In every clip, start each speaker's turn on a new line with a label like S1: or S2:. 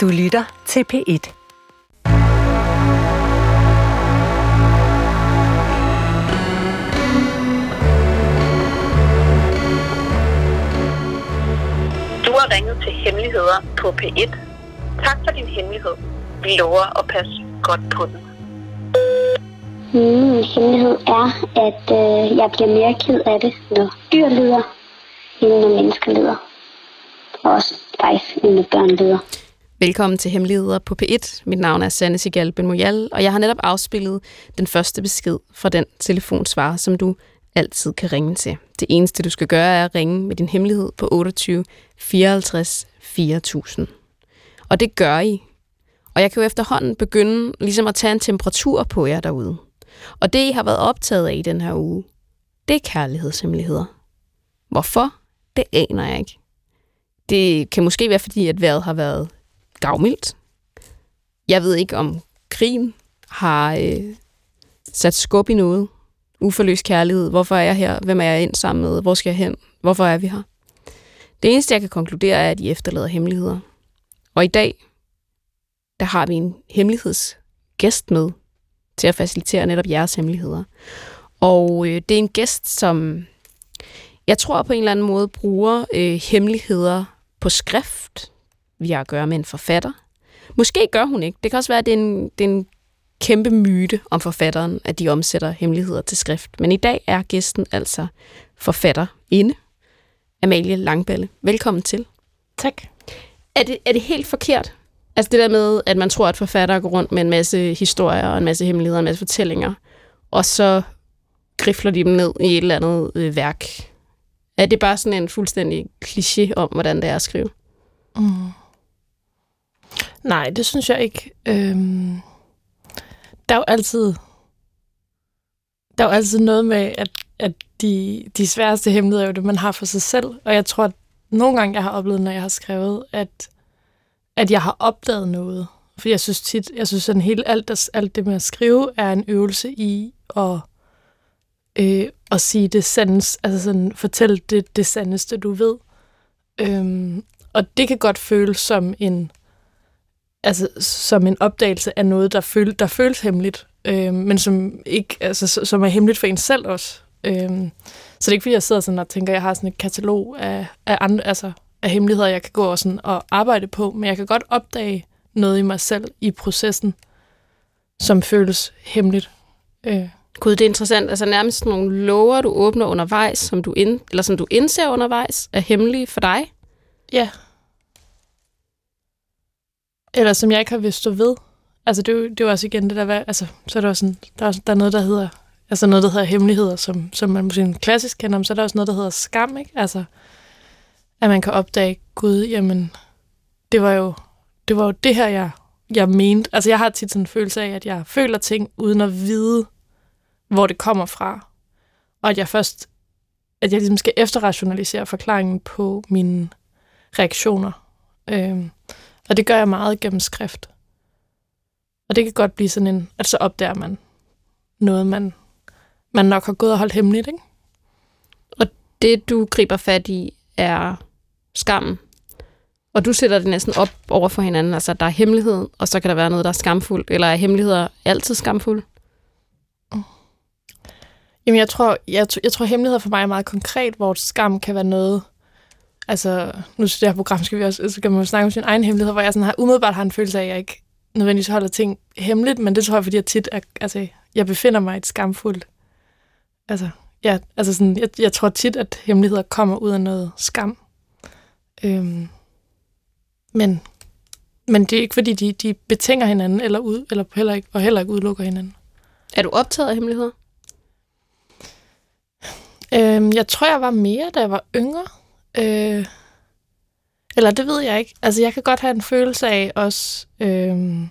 S1: Du lytter til P1.
S2: Du har ringet til Hemmeligheder på P1. Tak for din hemmelighed. Vi lover at passe godt på den.
S3: Min hemmelighed er, at øh, jeg bliver mere ked af det, når dyr lider, end når mennesker lider. Og også faktisk, end når børn lider.
S4: Velkommen til Hemmeligheder på P1. Mit navn er Sanne Sigal Ben og jeg har netop afspillet den første besked fra den telefonsvarer, som du altid kan ringe til. Det eneste, du skal gøre, er at ringe med din hemmelighed på 28 54 4000. Og det gør I. Og jeg kan jo efterhånden begynde ligesom at tage en temperatur på jer derude. Og det, I har været optaget af i den her uge, det er kærlighedshemmeligheder. Hvorfor? Det aner jeg ikke. Det kan måske være, fordi at vejret har været gavmildt. Jeg ved ikke, om krigen har øh, sat skub i noget. Uforløst kærlighed. Hvorfor er jeg her? Hvem er jeg ind sammen med? Hvor skal jeg hen? Hvorfor er vi her? Det eneste, jeg kan konkludere, er, at I efterlader hemmeligheder. Og i dag, der har vi en hemmelighedsgæst med til at facilitere netop jeres hemmeligheder. Og øh, det er en gæst, som jeg tror på en eller anden måde bruger øh, hemmeligheder på skrift. Vi har at gøre med en forfatter. Måske gør hun ikke. Det kan også være, at det er en, det er en kæmpe myte om forfatteren, at de omsætter hemmeligheder til skrift. Men i dag er gæsten altså forfatter inde, Amalie Langballe. Velkommen til.
S5: Tak.
S4: Er det, er det helt forkert? Altså det der med, at man tror, at forfattere går rundt med en masse historier og en masse hemmeligheder og en masse fortællinger, og så grifler de dem ned i et eller andet øh, værk. Er det bare sådan en fuldstændig kliché om, hvordan det er at skrive? Mm.
S5: Nej, det synes jeg ikke. Øhm, der er jo altid der er jo altid noget med, at, at de, de sværeste hemmeligheder er jo det, man har for sig selv. Og jeg tror, at nogle gange, jeg har oplevet, når jeg har skrevet, at, at jeg har opdaget noget. For jeg synes tit, jeg synes sådan helt alt, alt det med at skrive, er en øvelse i at, øh, at sige det sandeste, altså sådan, fortælle det, det sandeste, du ved. Øhm, og det kan godt føles som en, altså, som en opdagelse af noget, der, føl, der føles hemmeligt, øh, men som, ikke, altså, som er hemmeligt for en selv også. Øh, så det er ikke, fordi jeg sidder sådan og tænker, at jeg har sådan et katalog af, af, andre, altså, af hemmeligheder, jeg kan gå og, sådan, og arbejde på, men jeg kan godt opdage noget i mig selv i processen, som føles hemmeligt.
S4: Øh. Gud, det er interessant. Altså nærmest nogle lover, du åbner undervejs, som du, ind, eller som du indser undervejs, er hemmelige for dig?
S5: Ja. Eller som jeg ikke har vidst stå ved. Altså, det er jo, det er jo også igen det der, altså, så er der også sådan, der er, der er noget, der hedder, altså noget, der hedder hemmeligheder, som, som man måske klassisk kender, men så er der også noget, der hedder skam, ikke? Altså, at man kan opdage, gud, jamen, det var jo det, var jo det her, jeg, jeg mente. Altså, jeg har tit sådan en følelse af, at jeg føler ting, uden at vide, hvor det kommer fra. Og at jeg først, at jeg ligesom skal efterrationalisere forklaringen på mine reaktioner. Øhm, og det gør jeg meget gennem skrift. Og det kan godt blive sådan en, at så opdager man noget, man, man nok har gået og holdt hemmeligt, ikke?
S4: Og det, du griber fat i, er skammen. Og du sætter det næsten op over for hinanden. Altså, der er hemmelighed, og så kan der være noget, der er skamfuldt. Eller er hemmeligheder altid skamfulde?
S5: Jamen, jeg tror, jeg, jeg tror, hemmeligheder for mig er meget konkret, hvor skam kan være noget, altså, nu til det her program skal vi også, så kan man jo snakke om sin egen hemmelighed, hvor jeg sådan har, umiddelbart har en følelse af, at jeg ikke nødvendigvis holder ting hemmeligt, men det tror jeg, fordi jeg tit er, altså, jeg befinder mig i et skamfuldt, altså, ja, altså sådan, jeg, jeg tror tit, at hemmeligheder kommer ud af noget skam. Øhm, men, men det er ikke, fordi de, de betænger hinanden, eller, ud, eller heller ikke, og heller ikke udelukker hinanden.
S4: Er du optaget af hemmeligheder?
S5: Øhm, jeg tror, jeg var mere, da jeg var yngre. Øh, eller det ved jeg ikke. Altså, jeg kan godt have en følelse af også, øh,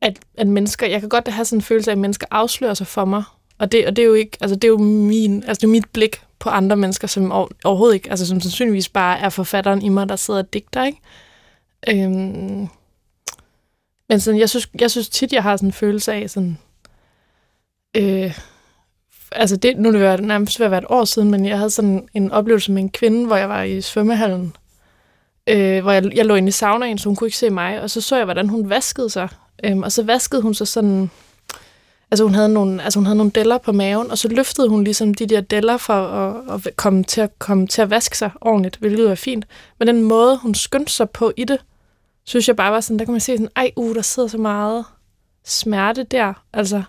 S5: at, at mennesker, jeg kan godt have sådan en følelse af, at mennesker afslører sig for mig. Og det, og det er jo ikke, altså det er jo min, altså det er mit blik på andre mennesker, som overhovedet ikke, altså som sandsynligvis bare er forfatteren i mig, der sidder og digter, ikke? Øhm, men sådan, jeg synes, jeg synes tit, jeg har sådan en følelse af sådan, øh, altså det, nu er det været, nærmest ved at være et år siden, men jeg havde sådan en oplevelse med en kvinde, hvor jeg var i svømmehallen øh, hvor jeg, jeg lå inde i saunaen, så hun kunne ikke se mig, og så så jeg, hvordan hun vaskede sig. Øhm, og så vaskede hun sig sådan... Altså hun, havde nogle, altså hun havde nogle deller på maven, og så løftede hun ligesom de der deller for at, at komme, til at komme til at vaske sig ordentligt, hvilket var fint. Men den måde, hun skyndte sig på i det, synes jeg bare var sådan, der kan man se sådan, ej, uh, der sidder så meget smerte der. Altså,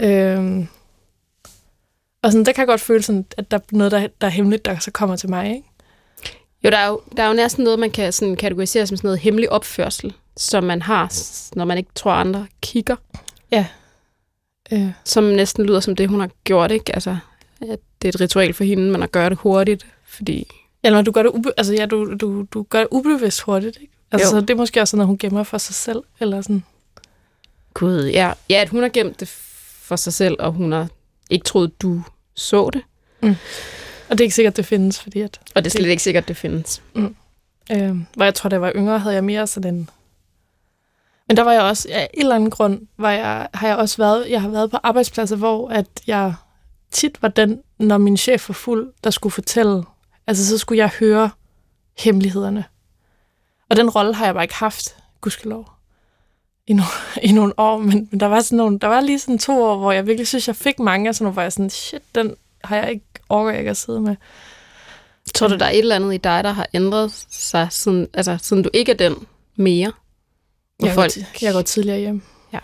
S5: øhm, og sådan, der kan jeg godt føle sådan, at der er noget, der, der er hemmeligt, der så kommer til mig, ikke?
S4: Jo, der er jo, der er jo næsten noget, man kan sådan kategorisere som sådan noget hemmelig opførsel, som man har, når man ikke tror, andre kigger.
S5: Ja.
S4: Øh. Som næsten lyder som det, hun har gjort, ikke? Altså, at det er et ritual for hende, man har gør det hurtigt, fordi...
S5: Ja, når du gør det, ube, altså, ja, du, du, du gør det ubevidst hurtigt, ikke? Altså, så det er måske også noget, hun gemmer for sig selv, eller sådan.
S4: Gud, ja. Ja, at hun har gemt det for sig selv, og hun har ikke troet, du så det.
S5: Mm. Og det er ikke sikkert, det findes, fordi at...
S4: Og det er slet det... ikke sikkert, det findes.
S5: Mm. Øh, hvor jeg tror, da jeg var yngre, havde jeg mere sådan en... Men der var jeg også, af en eller anden grund, var jeg, har jeg også været, jeg har været på arbejdspladser, hvor at jeg tit var den, når min chef var fuld, der skulle fortælle, altså så skulle jeg høre hemmelighederne. Og den rolle har jeg bare ikke haft, gudskelov, i, no, i nogle år, men, men der, var sådan nogle, der var lige sådan to år, hvor jeg virkelig synes, jeg fik mange af sådan nogle, hvor jeg sådan, shit, den har jeg ikke, overgår ikke at sidde med.
S4: Tror du, der er et eller andet i dig, der har ændret sig, siden, altså, siden du ikke er den mere?
S5: Jeg, folk... går, jeg går tidligere hjem.
S4: Ja.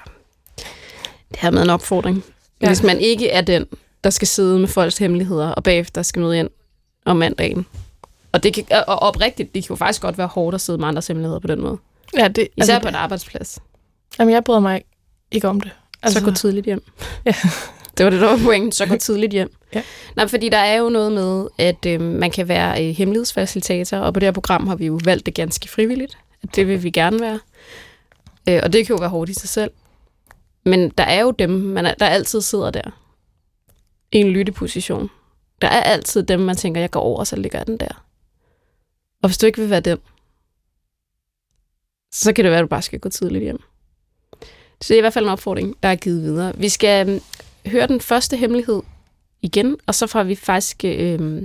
S4: Det her med en opfordring. Ja. Hvis man ikke er den, der skal sidde med folks hemmeligheder, og bagefter skal møde ind om mandagen. Og, det kan, og oprigtigt, det kan jo faktisk godt være hårdt at sidde med andres hemmeligheder på den måde.
S5: Ja, det,
S4: Især altså, på en arbejdsplads.
S5: Jamen, jeg bryder mig ikke om det.
S4: Altså, så gå tidligt hjem. Ja. Det var det, der var pointen. Så gå tidligt hjem.
S5: Ja.
S4: Nej, fordi der er jo noget med, at øh, man kan være øh, hemmelighedsfacilitator, og på det her program har vi jo valgt det ganske frivilligt. At det vil vi gerne være. Øh, og det kan jo være hårdt i sig selv. Men der er jo dem, man er, der altid sidder der. I en lytteposition. Der er altid dem, man tænker, jeg går over, så ligger den der. Og hvis du ikke vil være den, så kan det være, at du bare skal gå tidligt hjem. Så det er i hvert fald en opfordring, der er givet videre. Vi skal øhm, høre den første hemmelighed igen, og så får vi faktisk øh,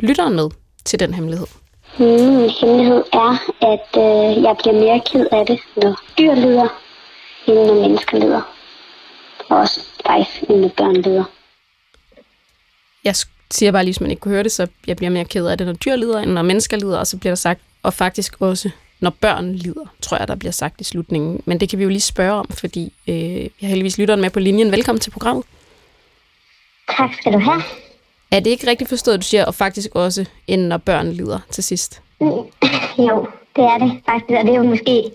S4: lytteren med til den hemmelighed.
S3: Min hemmelighed er, at øh, jeg bliver mere ked af det, når dyr lider, end når mennesker lider. Og også faktisk, når børn lider.
S4: Jeg siger bare lige, hvis man ikke kunne høre det, så jeg bliver mere ked af det, når dyr lider, end når mennesker lider, og så bliver der sagt, og faktisk også når børn lider, tror jeg, der bliver sagt i slutningen. Men det kan vi jo lige spørge om, fordi øh, jeg har heldigvis lytteren med på linjen. Velkommen til programmet.
S3: Tak skal du have.
S4: Er det ikke rigtigt forstået, du siger, og faktisk også, end når børn lider til sidst?
S3: Mm, jo, det er det faktisk, og det er jo måske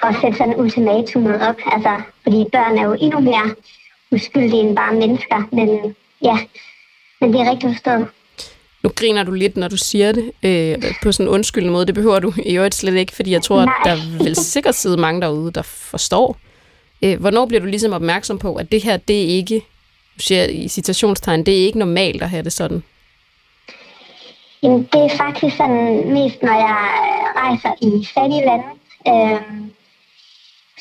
S3: for at sætte sådan en ultimatum op, altså, fordi børn er jo endnu mere uskyldige end bare mennesker, men ja, men det er rigtigt forstået.
S4: Nu griner du lidt, når du siger det øh, på sådan en undskyldende måde. Det behøver du i øvrigt slet ikke, fordi jeg tror, at der vil sikkert sidde mange derude, der forstår. Øh, hvornår bliver du ligesom opmærksom på, at det her, det er ikke, du siger i citationstegn, det er ikke normalt at have det sådan?
S3: Jamen, det er faktisk sådan mest, når jeg rejser i fattige lande, øh,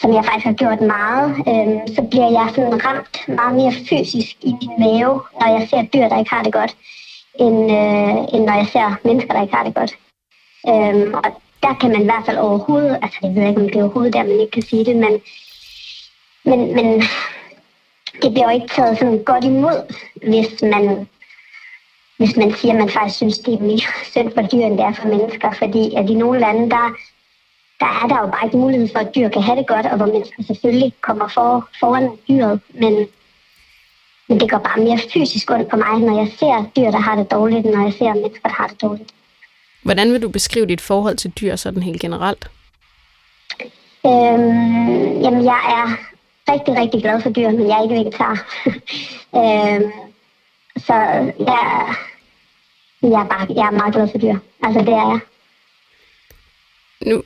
S3: som jeg faktisk har gjort meget, øh, så bliver jeg sådan ramt meget mere fysisk i min mave, når jeg ser dyr, der ikke har det godt end, øh, end når jeg ser mennesker, der ikke har det godt. Øhm, og der kan man i hvert fald overhovedet, altså jeg ved ikke, om det er overhovedet der, man ikke kan sige det, men, men, men det bliver jo ikke taget sådan godt imod, hvis man, hvis man siger, at man faktisk synes, det er mere synd for dyr, end det er for mennesker, fordi at i nogle lande, der, der er der jo bare ikke mulighed for, at dyr kan have det godt, og hvor mennesker selvfølgelig kommer for, foran dyret, men men det går bare mere fysisk ondt på mig, når jeg ser dyr, der har det dårligt, når jeg ser mennesker, der har det dårligt.
S4: Hvordan vil du beskrive dit forhold til dyr sådan helt generelt?
S3: Øhm, jamen, jeg er rigtig, rigtig glad for dyr, men jeg er ikke vegetar. øhm, så jeg, jeg, er bare, jeg er meget glad for dyr. Altså, det er jeg.
S4: Nu,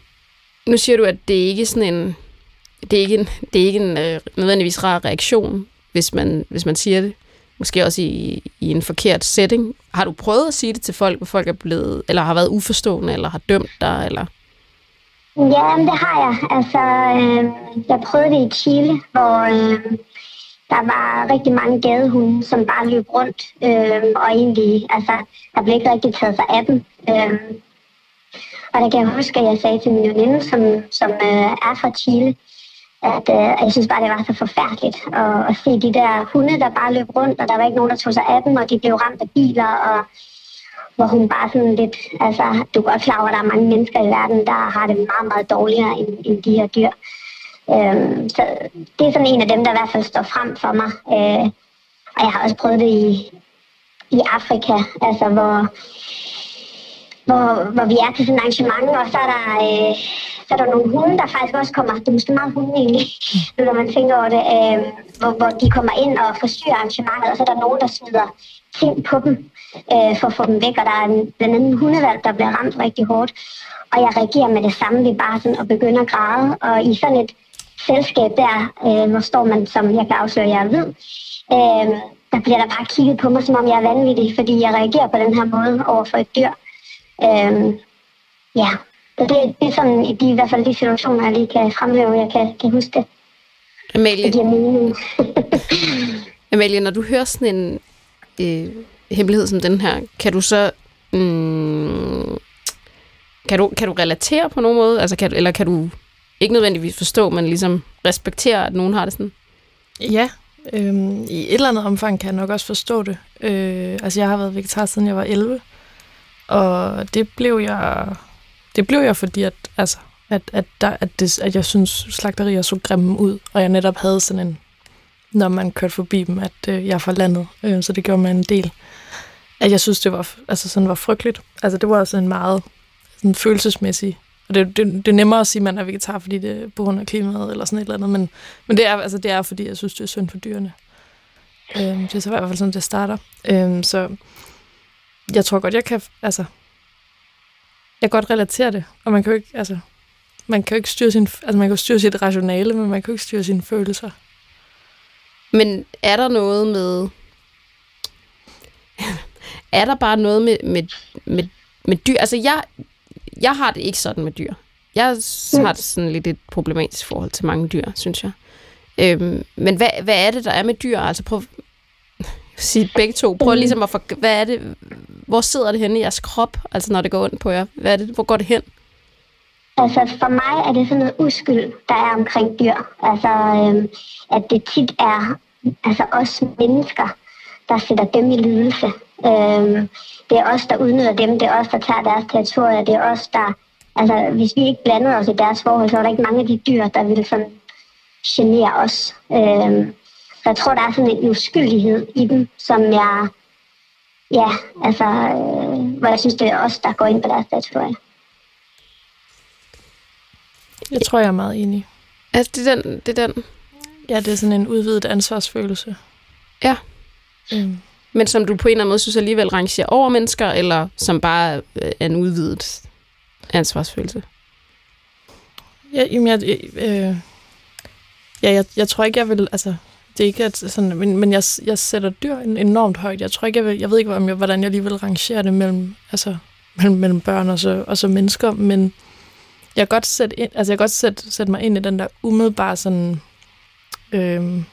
S4: nu siger du, at det ikke er sådan en... Det er ikke en, det er ikke en øh, nødvendigvis rar reaktion hvis man, hvis man siger det. Måske også i, i en forkert setting. Har du prøvet at sige det til folk, hvor folk er blevet, eller har været uforstående, eller har dømt dig, eller?
S3: Ja, det har jeg. Altså, øh, jeg prøvede det i Chile, hvor øh, der var rigtig mange gadehunde, som bare løb rundt, øh, og egentlig, altså, der blev ikke rigtig taget sig af dem. Øh, Og der kan jeg huske, at jeg sagde til min veninde, som, som øh, er fra Chile, at øh, jeg synes bare, det var så forfærdeligt at, at se de der hunde, der bare løb rundt, og der var ikke nogen, der tog sig af dem, og de blev ramt af biler, og hvor hun bare sådan lidt, altså, du er godt klar over, at der er mange mennesker i verden, der har det meget, meget dårligere end, end de her dyr. Øhm, så det er sådan en af dem, der i hvert fald står frem for mig. Øh, og jeg har også prøvet det i, i Afrika, altså hvor, hvor, hvor vi er til sådan et arrangement, og så er der, øh, så er der nogle hunde, der faktisk også kommer, det er måske meget hunde egentlig, når man tænker over det, øh, hvor, hvor de kommer ind og forstyrrer arrangementet, og så er der nogen, der smider ting på dem, øh, for at få dem væk, og der er en, blandt andet en hundevalg, der bliver ramt rigtig hårdt, og jeg reagerer med det samme vi bare sådan og begynder at græde, og i sådan et selskab der, øh, hvor står man, som jeg kan afsløre, jeg er hvid, øh, der bliver der bare kigget på mig, som om jeg er vanvittig, fordi jeg reagerer på den her måde over for et dyr. Øhm, ja, så det, det er sådan det er i hvert fald de situationer, jeg lige kan fremhæve, jeg kan, kan huske det.
S4: Amalie,
S3: det giver mening.
S4: Amalie, når du hører sådan en øh, hemmelighed som den her, kan du så... Mm, kan, du, kan du relatere på nogen måde? Altså, kan, eller kan du ikke nødvendigvis forstå, men ligesom respektere, at nogen har det sådan?
S5: Ja, øhm, i et eller andet omfang kan jeg nok også forstå det. Øh, altså, jeg har været vegetar siden jeg var 11, og det blev jeg, det blev jeg fordi, at, altså, at, at, der, at, det, at jeg synes, slagterier så grimme ud, og jeg netop havde sådan en, når man kørte forbi dem, at øh, jeg er fra landet, øh, så det gjorde mig en del. At jeg synes, det var, altså, sådan var frygteligt. Altså, det var også en meget sådan følelsesmæssig og det, det, det er nemmere at sige, at man er vegetar, fordi det er på grund af klimaet eller sådan et eller andet, men, men det, er, altså, det er, fordi jeg synes, det er synd for dyrene. Øhm, det er så i hvert fald sådan, det starter. Øhm, så jeg tror godt, jeg kan, altså, jeg kan godt relatere det, og man kan jo ikke, altså, man kan jo ikke styre sin, altså man kan jo styre sit rationale, men man kan jo ikke styre sine følelser.
S4: Men er der noget med, er der bare noget med, med, med, med dyr? Altså jeg, jeg har det ikke sådan med dyr. Jeg har sådan lidt et problematisk forhold til mange dyr, synes jeg. Øhm, men hvad, hvad er det, der er med dyr? Altså prøv sige begge to. Prøv ligesom at for, hvad er det, hvor sidder det henne i jeres krop, altså når det går ondt på jer? Hvad er det, hvor går det hen?
S3: Altså for mig er det sådan noget uskyld, der er omkring dyr. Altså øhm, at det tit er altså os mennesker, der sætter dem i lidelse. Øhm, det er os, der udnytter dem, det er os, der tager deres territorier, det er os, der... Altså, hvis vi ikke blandede os i deres forhold, så var der ikke mange af de dyr, der ville sådan genere os. Øhm, så jeg tror, der er sådan en uskyldighed i dem, som jeg... Ja, altså, øh, hvor jeg synes, det er os, der går ind på deres territorier.
S5: Jeg tror, jeg er meget enig.
S4: Altså, det er den, det er den.
S5: Ja, det er sådan en udvidet ansvarsfølelse.
S4: Ja. Øhm men som du på en eller anden måde synes alligevel rangerer over mennesker, eller som bare er en udvidet ansvarsfølelse?
S5: Ja, jamen, jeg, øh, ja, jeg, jeg tror ikke, jeg vil, altså, det er ikke at, sådan, men, men jeg, jeg sætter dyr enormt højt. Jeg tror ikke, jeg, vil, jeg ved ikke, om jeg, hvordan jeg lige vil rangere det mellem, altså, mellem, mellem børn og så, og så mennesker, men jeg kan godt sætte, ind, altså, jeg kan godt sætte, sætte mig ind i den der umiddelbare sådan, øh,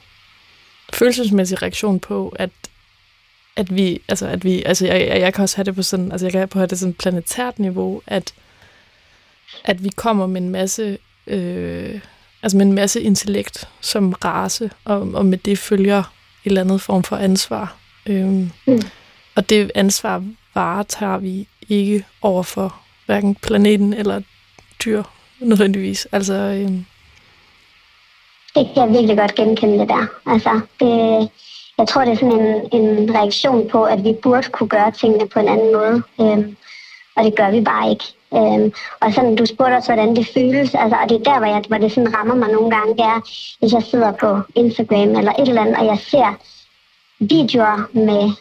S5: følelsesmæssige reaktion på, at at vi, altså, at vi, altså jeg, jeg, jeg kan også have det på sådan, altså jeg kan på have det sådan planetært niveau, at, at vi kommer med en masse, øh, altså med en masse intellekt som race, og, og med det følger et eller andet form for ansvar. Øhm, mm. Og det ansvar varetager vi ikke over for hverken planeten eller dyr nødvendigvis. Altså, øhm.
S3: Det kan jeg virkelig godt genkende det der. Altså, det, jeg tror, det er sådan en, en reaktion på, at vi burde kunne gøre tingene på en anden måde. Øhm, og det gør vi bare ikke. Øhm, og sådan, du spurgte også, hvordan det føles. Altså, og det er der, hvor, jeg, hvor det sådan rammer mig nogle gange, det er, hvis jeg sidder på Instagram eller et eller andet, og jeg ser videoer med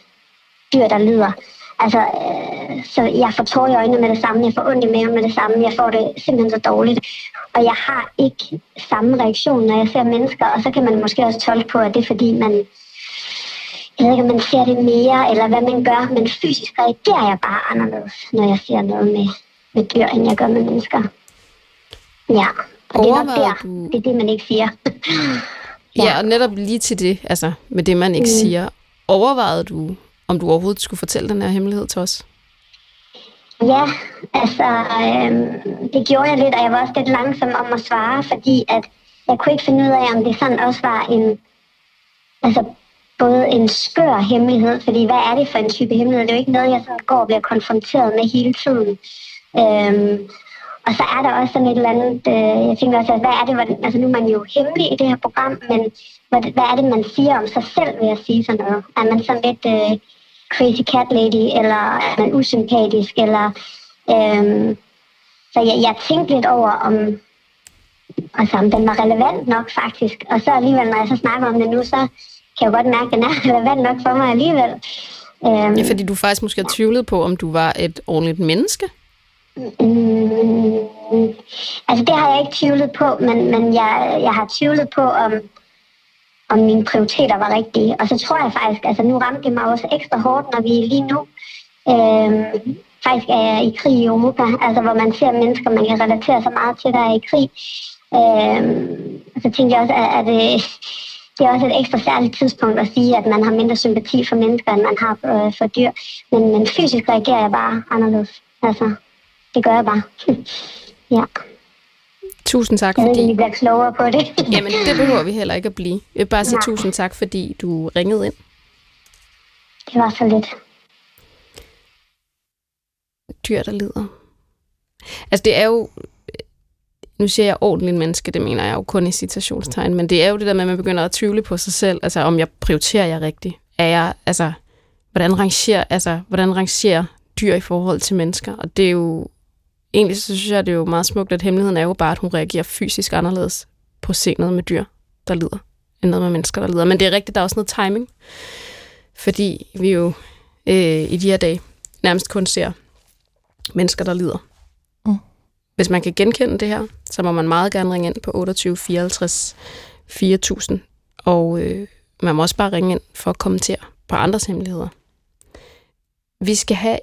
S3: dyr, der lider. Altså, øh, så jeg får tårer i øjnene med det samme, jeg får ondt i maven med det samme, jeg får det simpelthen så dårligt. Og jeg har ikke samme reaktion, når jeg ser mennesker, og så kan man måske også tolke på, at det er fordi, man jeg ved ikke, om man ser det mere, eller hvad man gør, men fysisk reagerer jeg bare anderledes, når jeg ser noget med, med dyr, end jeg gør med mennesker. Ja, og det er nok der. Du... Det er det, man ikke siger.
S4: ja. ja, og netop lige til det, altså med det, man ikke mm. siger. Overvejede du, om du overhovedet skulle fortælle den her hemmelighed til os?
S3: Ja, altså, øh, det gjorde jeg lidt, og jeg var også lidt langsom om at svare, fordi at jeg kunne ikke finde ud af, om det sådan også var en, altså både en skør hemmelighed, fordi hvad er det for en type hemmelighed? Det er jo ikke noget, jeg sådan går og bliver konfronteret med hele tiden. Øhm, og så er der også sådan et eller andet, øh, jeg tænker også, at hvad er det, hvordan, altså nu er man jo hemmelig i det her program, men hvad, hvad er det, man siger om sig selv ved at sige sådan noget? Er man sådan lidt øh, crazy cat lady, eller er man usympatisk, eller... Øh, så jeg, jeg tænkte lidt over, om, altså, om den var relevant nok faktisk. Og så alligevel, når jeg så snakker om det nu, så kan jeg godt mærke, at den er relevant nok for mig alligevel.
S4: Øhm, ja, fordi du faktisk måske har tvivlet på, om du var et ordentligt menneske?
S3: Mm, altså, det har jeg ikke tvivlet på, men, men jeg, jeg har tvivlet på, om, om mine prioriteter var rigtige. Og så tror jeg faktisk, altså nu ramte det mig også ekstra hårdt, når vi lige nu øhm, faktisk er i krig i Europa, altså hvor man ser mennesker, man kan relatere sig meget til, der er i krig. Øhm, så tænkte jeg også, at, at det, det er også et ekstra særligt tidspunkt at sige, at man har mindre sympati for mennesker, end man har øh, for dyr. Men, men fysisk reagerer jeg bare anderledes. Altså, det gør jeg bare. ja.
S4: Tusind tak,
S3: fordi... Jeg vi bliver klogere på det.
S4: Jamen, det behøver vi heller ikke at blive. Jeg vil bare sige ja. tusind tak, fordi du ringede ind.
S3: Det var så lidt.
S4: Dyr, der lider. Altså, det er jo... Nu siger jeg ordentligt menneske, det mener jeg jo kun i citationstegn, men det er jo det der med, at man begynder at tvivle på sig selv. Altså, om jeg prioriterer jeg rigtigt. Er jeg, altså, hvordan rangerer, altså, hvordan rangerer dyr i forhold til mennesker? Og det er jo egentlig så synes jeg, det er jo meget smukt, at hemmeligheden er jo bare, at hun reagerer fysisk anderledes på scenet med dyr, der lider, end noget med mennesker, der lider. Men det er rigtigt, der er også noget timing, fordi vi jo øh, i de her dage nærmest kun ser mennesker, der lider. Hvis man kan genkende det her, så må man meget gerne ringe ind på 28 54 4000, og øh, man må også bare ringe ind for at kommentere på andres hemmeligheder. Vi skal have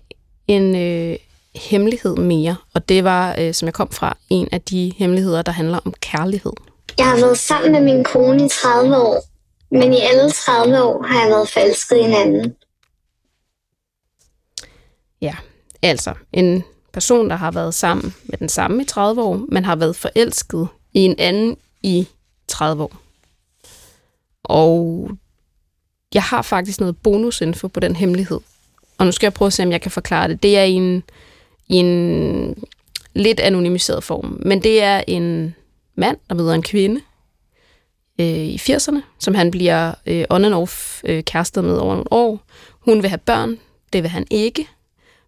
S4: en, øh, hemmelighed mere, og det var, øh, som jeg kom fra, en af de hemmeligheder, der handler om kærlighed.
S1: Jeg har været sammen med min kone i 30 år, men i alle 30 år har jeg været forelsket i en anden.
S4: Ja, altså en person, der har været sammen med den samme i 30 år, men har været forelsket i en anden i 30 år. Og jeg har faktisk noget bonusinfo på den hemmelighed. Og nu skal jeg prøve at se, om jeg kan forklare det. Det er i en i en lidt anonymiseret form. Men det er en mand, der møder en kvinde øh, i 80'erne, som han bliver øh, on and off øh, kærestet med over nogle år. Hun vil have børn, det vil han ikke.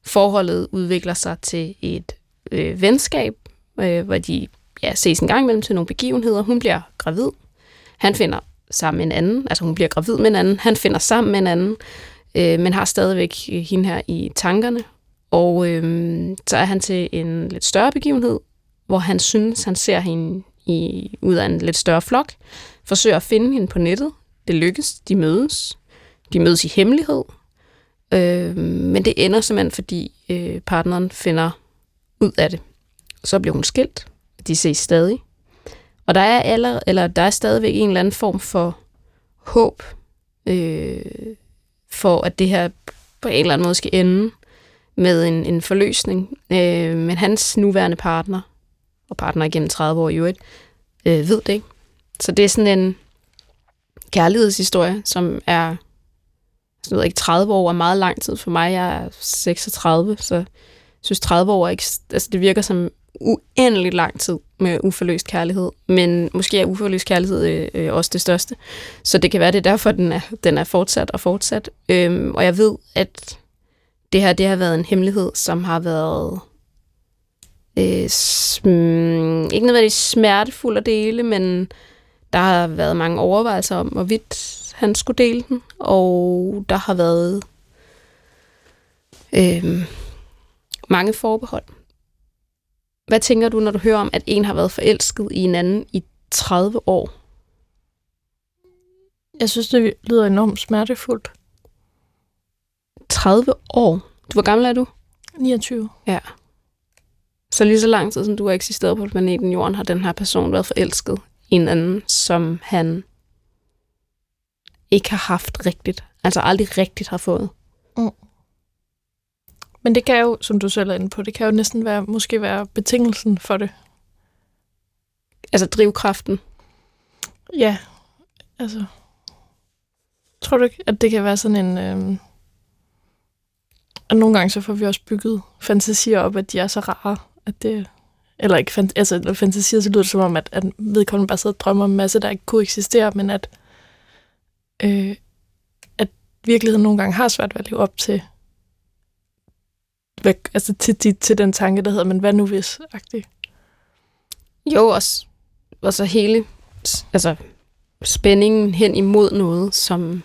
S4: Forholdet udvikler sig til et øh, venskab, øh, hvor de ja, ses en gang imellem til nogle begivenheder. Hun bliver gravid. Han finder sammen med en anden, altså hun bliver gravid med en anden. Han finder sammen med en anden, øh, men har stadigvæk hende her i tankerne. Og øh, så er han til en lidt større begivenhed, hvor han synes, han ser hende i, ud af en lidt større flok, forsøger at finde hende på nettet. Det lykkes, de mødes. De mødes i hemmelighed. Øh, men det ender simpelthen, fordi øh, partneren finder ud af det. Så bliver hun skilt. De ses stadig. Og der er, aller, eller der er stadigvæk en eller anden form for håb øh, for, at det her på en eller anden måde skal ende med en, en forløsning. Øh, men hans nuværende partner, og partner igennem 30 år i øvrigt, øh, ved det ikke. Så det er sådan en kærlighedshistorie, som er jeg ved ikke, 30 år er meget lang tid for mig. Jeg er 36, så jeg synes 30 år er ikke, altså det virker som uendelig lang tid med uforløst kærlighed, men måske er uforløst kærlighed øh, øh, også det største. Så det kan være, det er derfor, den er, den er fortsat og fortsat. Øhm, og jeg ved, at det her det har været en hemmelighed, som har været øh, sm- ikke nødvendigvis smertefuld at dele, men der har været mange overvejelser om, hvorvidt han skulle dele den, og der har været øh, mange forbehold. Hvad tænker du, når du hører om, at en har været forelsket i en anden i 30 år?
S5: Jeg synes, det lyder enormt smertefuldt.
S4: 30 år. Du, hvor gammel er du?
S5: 29.
S4: Ja. Så lige så lang tid, som du har eksisteret på planeten Jorden, har den her person været forelsket i en anden, som han ikke har haft rigtigt. Altså aldrig rigtigt har fået. Mm.
S5: Men det kan jo, som du selv er inde på, det kan jo næsten være, måske være betingelsen for det.
S4: Altså drivkraften.
S5: Ja, altså... Tror du ikke, at det kan være sådan en... Øhm, og nogle gange så får vi også bygget fantasier op, at de er så rare, at det... Eller ikke fant- altså, fantasier, så lyder det som om, at, at vedkommende bare sidder og drømmer om en masse, der ikke kunne eksistere, men at, øh, at virkeligheden nogle gange har svært ved at leve op til, hvad, altså til, til, til den tanke, der hedder, men hvad nu hvis? -agtig.
S4: Jo, også, og så hele altså, spændingen hen imod noget, som,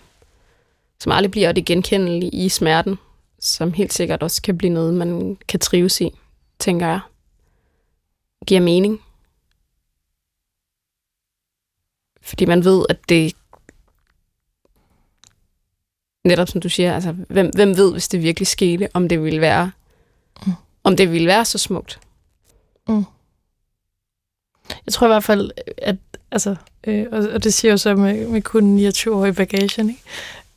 S4: som aldrig bliver det genkendelige i smerten, som helt sikkert også kan blive noget, man kan trives i, tænker jeg. Giver mening. Fordi man ved, at det netop som du siger, altså, hvem, hvem ved, hvis det virkelig skete, om det ville være, mm. om det ville være så smukt.
S5: Mm. Jeg tror i hvert fald, at altså, øh, og, og det siger jo så med, med kun 29 år i bagagen, ikke?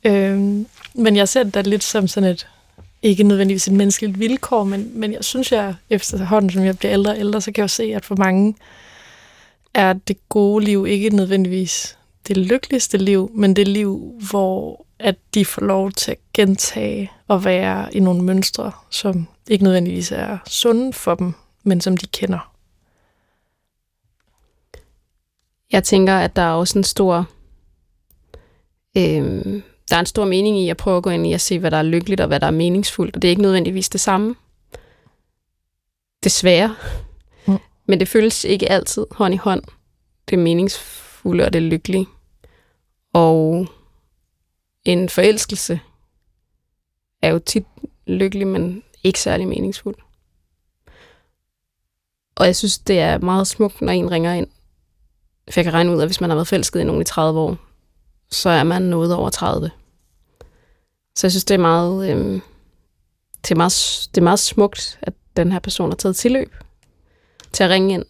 S5: Øh, men jeg ser det lidt som sådan et, ikke nødvendigvis et menneskeligt vilkår, men, men jeg synes, jeg efterhånden, som jeg bliver ældre og ældre, så kan jeg jo se, at for mange er det gode liv ikke nødvendigvis det lykkeligste liv, men det liv, hvor at de får lov til at gentage og være i nogle mønstre, som ikke nødvendigvis er sunde for dem, men som de kender.
S4: Jeg tænker, at der er også en stor... Øh, der er en stor mening i at prøve at gå ind i at se, hvad der er lykkeligt og hvad der er meningsfuldt, og det er ikke nødvendigvis det samme. Desværre. Mm. Men det føles ikke altid hånd i hånd. Det meningsfulde og det lykkelige. Og en forelskelse er jo tit lykkelig, men ikke særlig meningsfuld. Og jeg synes, det er meget smukt, når en ringer ind. For jeg kan regne ud, at hvis man har været forelsket i nogen i 30 år, så er man noget over 30. Så jeg synes, det er meget, øh, det er meget, det er meget smukt, at den her person har taget tilløb til at ringe ind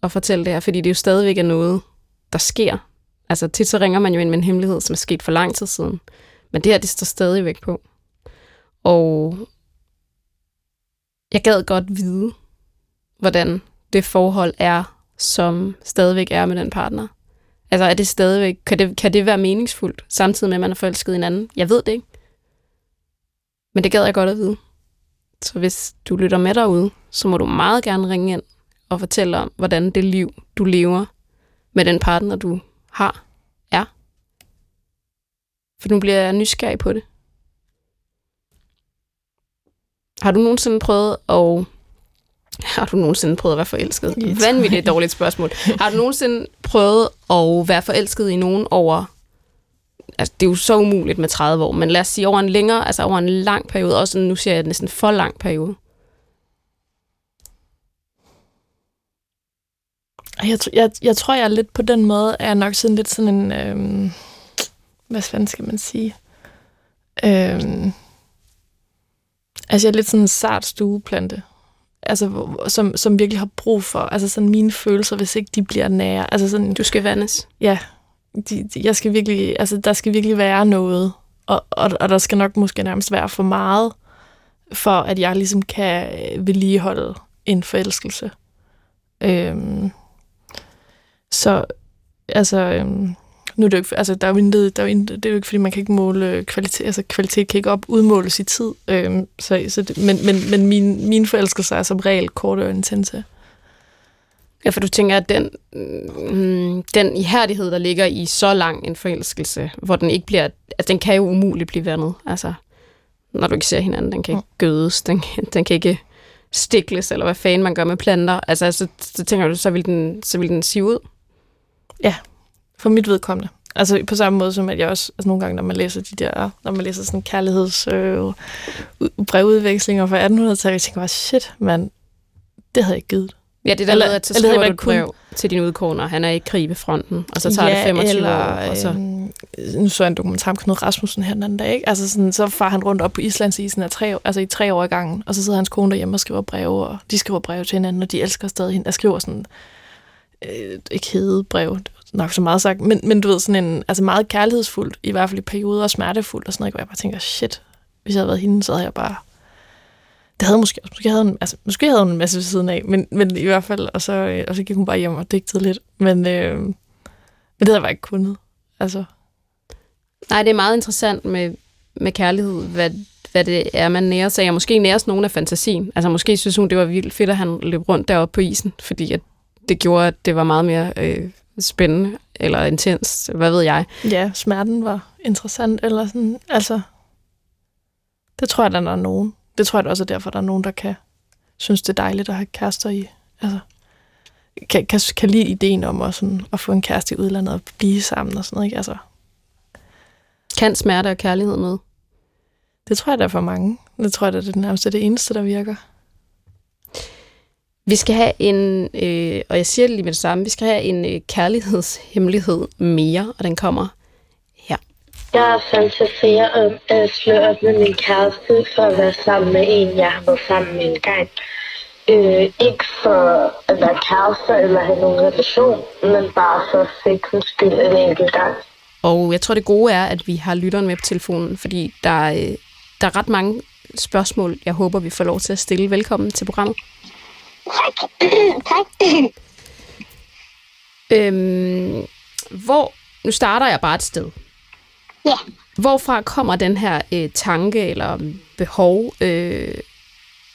S4: og fortælle det her, fordi det jo stadigvæk er noget, der sker. Altså tit så ringer man jo ind med en hemmelighed, som er sket for lang tid siden. Men det her, det står stadigvæk på. Og jeg gad godt vide, hvordan det forhold er, som stadigvæk er med den partner. Altså er det stadigvæk, kan det, kan det være meningsfuldt, samtidig med, at man er forelsket i en anden? Jeg ved det ikke. Men det gad jeg godt at vide. Så hvis du lytter med derude, så må du meget gerne ringe ind og fortælle om, hvordan det liv, du lever med den partner, du har, er. For nu bliver jeg nysgerrig på det. Har du nogensinde prøvet at... Har du nogensinde prøvet at være forelsket? Vanvittigt dårligt spørgsmål. Har du nogensinde prøvet at være forelsket i nogen over... Altså, det er jo så umuligt med 30 år, men lad os sige over en længere, altså over en lang periode, også nu siger jeg næsten for lang periode.
S5: Jeg, jeg, jeg tror, jeg er lidt på den måde, er nok sådan lidt sådan en... Øhm, hvad fanden skal man sige? Øhm, altså, jeg er lidt sådan en sart stueplante. Altså, som, som virkelig har brug for, altså sådan mine følelser, hvis ikke de bliver nære. Altså sådan,
S4: Du skal vandes.
S5: ja, de, de, jeg skal virkelig, altså, der skal virkelig være noget, og, og, og der skal nok måske nærmest være for meget, for at jeg ligesom kan vedligeholde en forelskelse. Øhm, så, altså, øhm, nu er det jo ikke, altså, der er jo intet, der er jo intet, det er jo ikke, fordi man kan ikke måle kvalitet, altså kvalitet kan ikke op udmåles i tid, øhm, så, så det, men, men, men min, mine forelskelser er som regel korte og intense.
S4: Ja, for du tænker, at den, mm, den ihærdighed, der ligger i så lang en forelskelse, hvor den ikke bliver, altså den kan jo umuligt blive vandet. Altså, når du ikke ser hinanden, den kan ikke gødes, den, kan- den kan ikke stikles, eller hvad fanden man gør med planter. Altså, så, så tænker du, så vil den, så vil den sive ud.
S5: For mit vedkommende. Altså på samme måde som, at jeg også, altså nogle gange, når man læser de der, når man læser sådan kærligheds øh, brevudvekslinger fra 1800-tallet, jeg tænker bare, shit, mand, det havde jeg ikke givet.
S4: Ja, det der
S5: Eller-
S4: med, at så
S5: eller
S4: skriver
S5: havde
S4: du et brev til din udkårner, han er ikke krig ved fronten, og så tager det 25
S5: eller,
S4: år, og så...
S5: øhm, nu så jeg en dokumentar om Knud Rasmussen her den anden dag, ikke? Altså sådan, så far han rundt op på Islandsisen af tre, altså i tre år i gangen, og så sidder hans kone derhjemme og skriver breve, og de skriver breve til hinanden, og de elsker stadig hende. Jeg skriver sådan, øh, ikke hede brev, nok så meget sagt, men, men du ved, sådan en, altså meget kærlighedsfuldt, i hvert fald i perioder, og smertefuldt og sådan noget, hvor jeg bare tænker, shit, hvis jeg havde været hende, så havde jeg bare det havde måske også, måske havde hun, altså, måske havde hun en masse ved siden af, men, men i hvert fald, og så, øh, og så gik hun bare hjem og digtede lidt. Men, øh, men det havde jeg bare ikke kunnet. Altså,
S4: Nej, det er meget interessant med, med kærlighed, hvad, hvad det er, man nærer sig af. Måske næres nogen af fantasien. Altså måske synes hun, det var vildt fedt, at han løb rundt deroppe på isen, fordi at det gjorde, at det var meget mere øh, spændende eller intens, hvad ved jeg.
S5: ja, smerten var interessant, eller sådan, altså, det tror jeg, der er nogen. Det tror jeg også er derfor, der er nogen, der kan synes, det er dejligt at have kærester i, altså, kan, kan, kan lide ideen om at, sådan, at få en kæreste i udlandet og blive sammen og sådan noget, ikke? Altså,
S4: Kan smerte og kærlighed noget?
S5: det tror jeg, der er for mange. Det tror jeg, der er det nærmeste det eneste, der virker.
S4: Vi skal have en, øh, og jeg siger det lige med det samme, vi skal have en øh, kærlighedshemmelighed mere, og den kommer her.
S6: Jeg fantaserer om at slå op med min kæreste for at være sammen med en, jeg har været sammen med en gang. Øh, ikke for at være kærester eller have nogen relation, men bare for sexens skyld en enkelt gang.
S4: Og jeg tror, det gode er, at vi har lytteren med på telefonen, fordi der, er, øh, der er ret mange spørgsmål, jeg håber, vi får lov til at stille. Velkommen til programmet.
S3: Tak. tak.
S4: Øhm, hvor, nu starter jeg bare et sted.
S3: Ja.
S4: Hvorfra kommer den her øh, tanke eller behov, øh,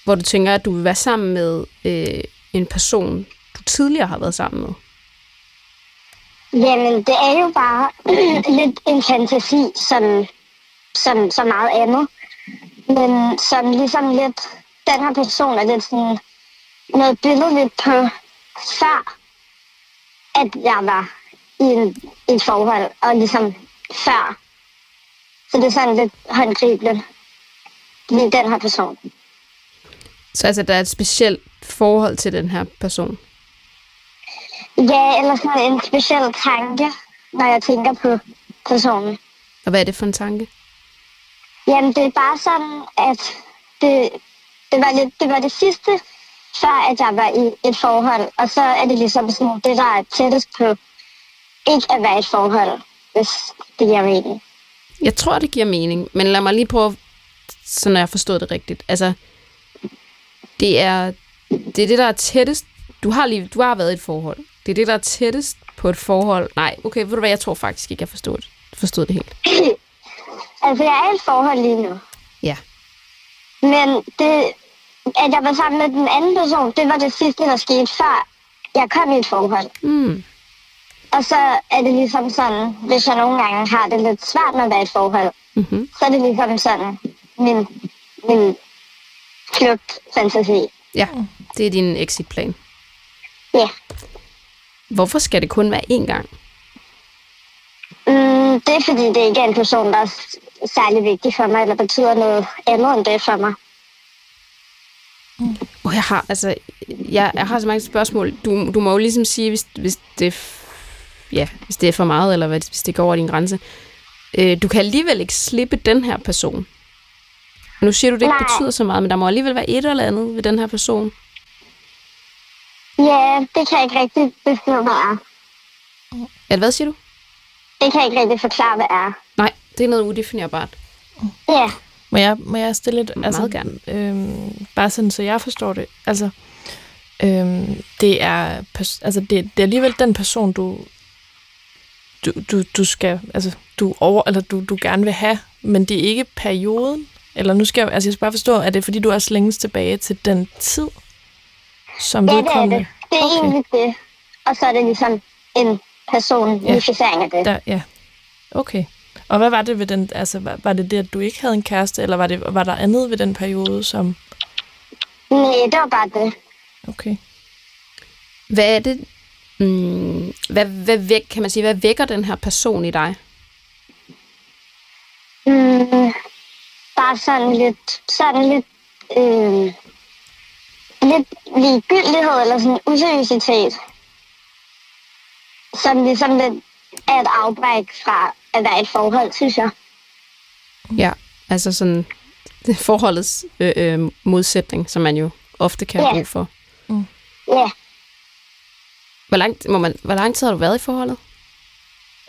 S4: hvor du tænker, at du vil være sammen med øh, en person, du tidligere har været sammen med?
S3: Jamen, det er jo bare lidt en fantasi, som, som så meget andet. Men som ligesom lidt, den her person er lidt sådan noget billedligt på før, at jeg var i, en, i et forhold, og ligesom før. Så det er sådan lidt håndgribeligt. Lige den her person.
S4: Så altså, der er et specielt forhold til den her person.
S3: Ja, eller sådan en speciel tanke, når jeg tænker på personen.
S4: Og hvad er det for en tanke?
S3: Jamen, det er bare sådan, at det, det, var, lidt, det var det sidste, før at jeg var i et forhold. Og så er det ligesom sådan, det, der er tættest på ikke at være i et forhold, hvis det giver mening.
S4: Jeg tror, det giver mening, men lad mig lige prøve, så når jeg forstod det rigtigt. Altså, det er det, er det der er tættest. Du har, lige, du har været i et forhold. Det er det, der er tættest på et forhold. Nej, okay, ved du hvad, jeg tror faktisk ikke, jeg forstod det, forstod det helt.
S3: Altså, jeg er i et forhold lige nu.
S4: Ja.
S3: Men det, at jeg var sammen med den anden person, det var det sidste, der skete, før jeg kom i et forhold.
S4: Mm.
S3: Og så er det ligesom sådan, hvis jeg nogle gange har det lidt svært med at være i et forhold,
S4: Mm-hmm.
S3: så er det ligesom sådan min, min flugtfantasi.
S4: Ja, det er din exitplan.
S3: Ja.
S4: Hvorfor skal det kun være én gang?
S3: Mm, det er fordi, det ikke er en person, der er særlig vigtig for mig, eller betyder noget andet end det for mig.
S4: Og jeg har, altså, jeg, jeg har så mange spørgsmål. Du, du må jo ligesom sige, hvis, hvis, det, ja, hvis det er for meget, eller hvad- hvis det går over din grænse. Øh, du kan alligevel ikke slippe den her person. Nu siger du, det ikke
S3: Nej.
S4: betyder så meget, men der må alligevel være et eller andet ved den her person.
S3: Ja, det kan jeg ikke rigtig beskrive, hvad er.
S4: Ja, hvad siger du?
S3: Det kan jeg ikke rigtig forklare, hvad er.
S4: Nej, det er noget udefinerbart.
S3: Ja,
S5: Må jeg, må jeg stille et...
S4: Meget gerne.
S5: Øhm, bare sådan, så jeg forstår det. Altså, øhm, det, er, altså det, det er alligevel den person, du, du, du, du skal... Altså, du, over, eller du, du gerne vil have, men det er ikke perioden. Eller nu skal jeg, altså jeg skal bare forstå, er det fordi, du også længes tilbage til den tid, som
S3: ja det er det. Det er
S5: Okay.
S3: egentlig det. Og så er det ligesom en personificering af det.
S5: Der, ja, okay. Og hvad var det ved den, altså var, var det det, at du ikke havde en kæreste, eller var, det, var der andet ved den periode, som,
S3: Nej, det var bare det.
S5: okay.
S4: Hvad er det, mm, hvad, hvad, væk, kan man sige, hvad vækker den her person i dig?
S3: Mm, bare sådan lidt, sådan lidt, øh, lidt ligegyldighed eller sådan useriøsitet. Som ligesom lidt er et afbræk fra at være i et forhold, synes jeg.
S4: Ja, altså sådan det forholdets øh, øh, modsætning, som man jo ofte kan have
S3: Ja.
S4: brug for.
S3: Ja.
S4: Hvor lang, må man, hvor lang tid har du været i forholdet?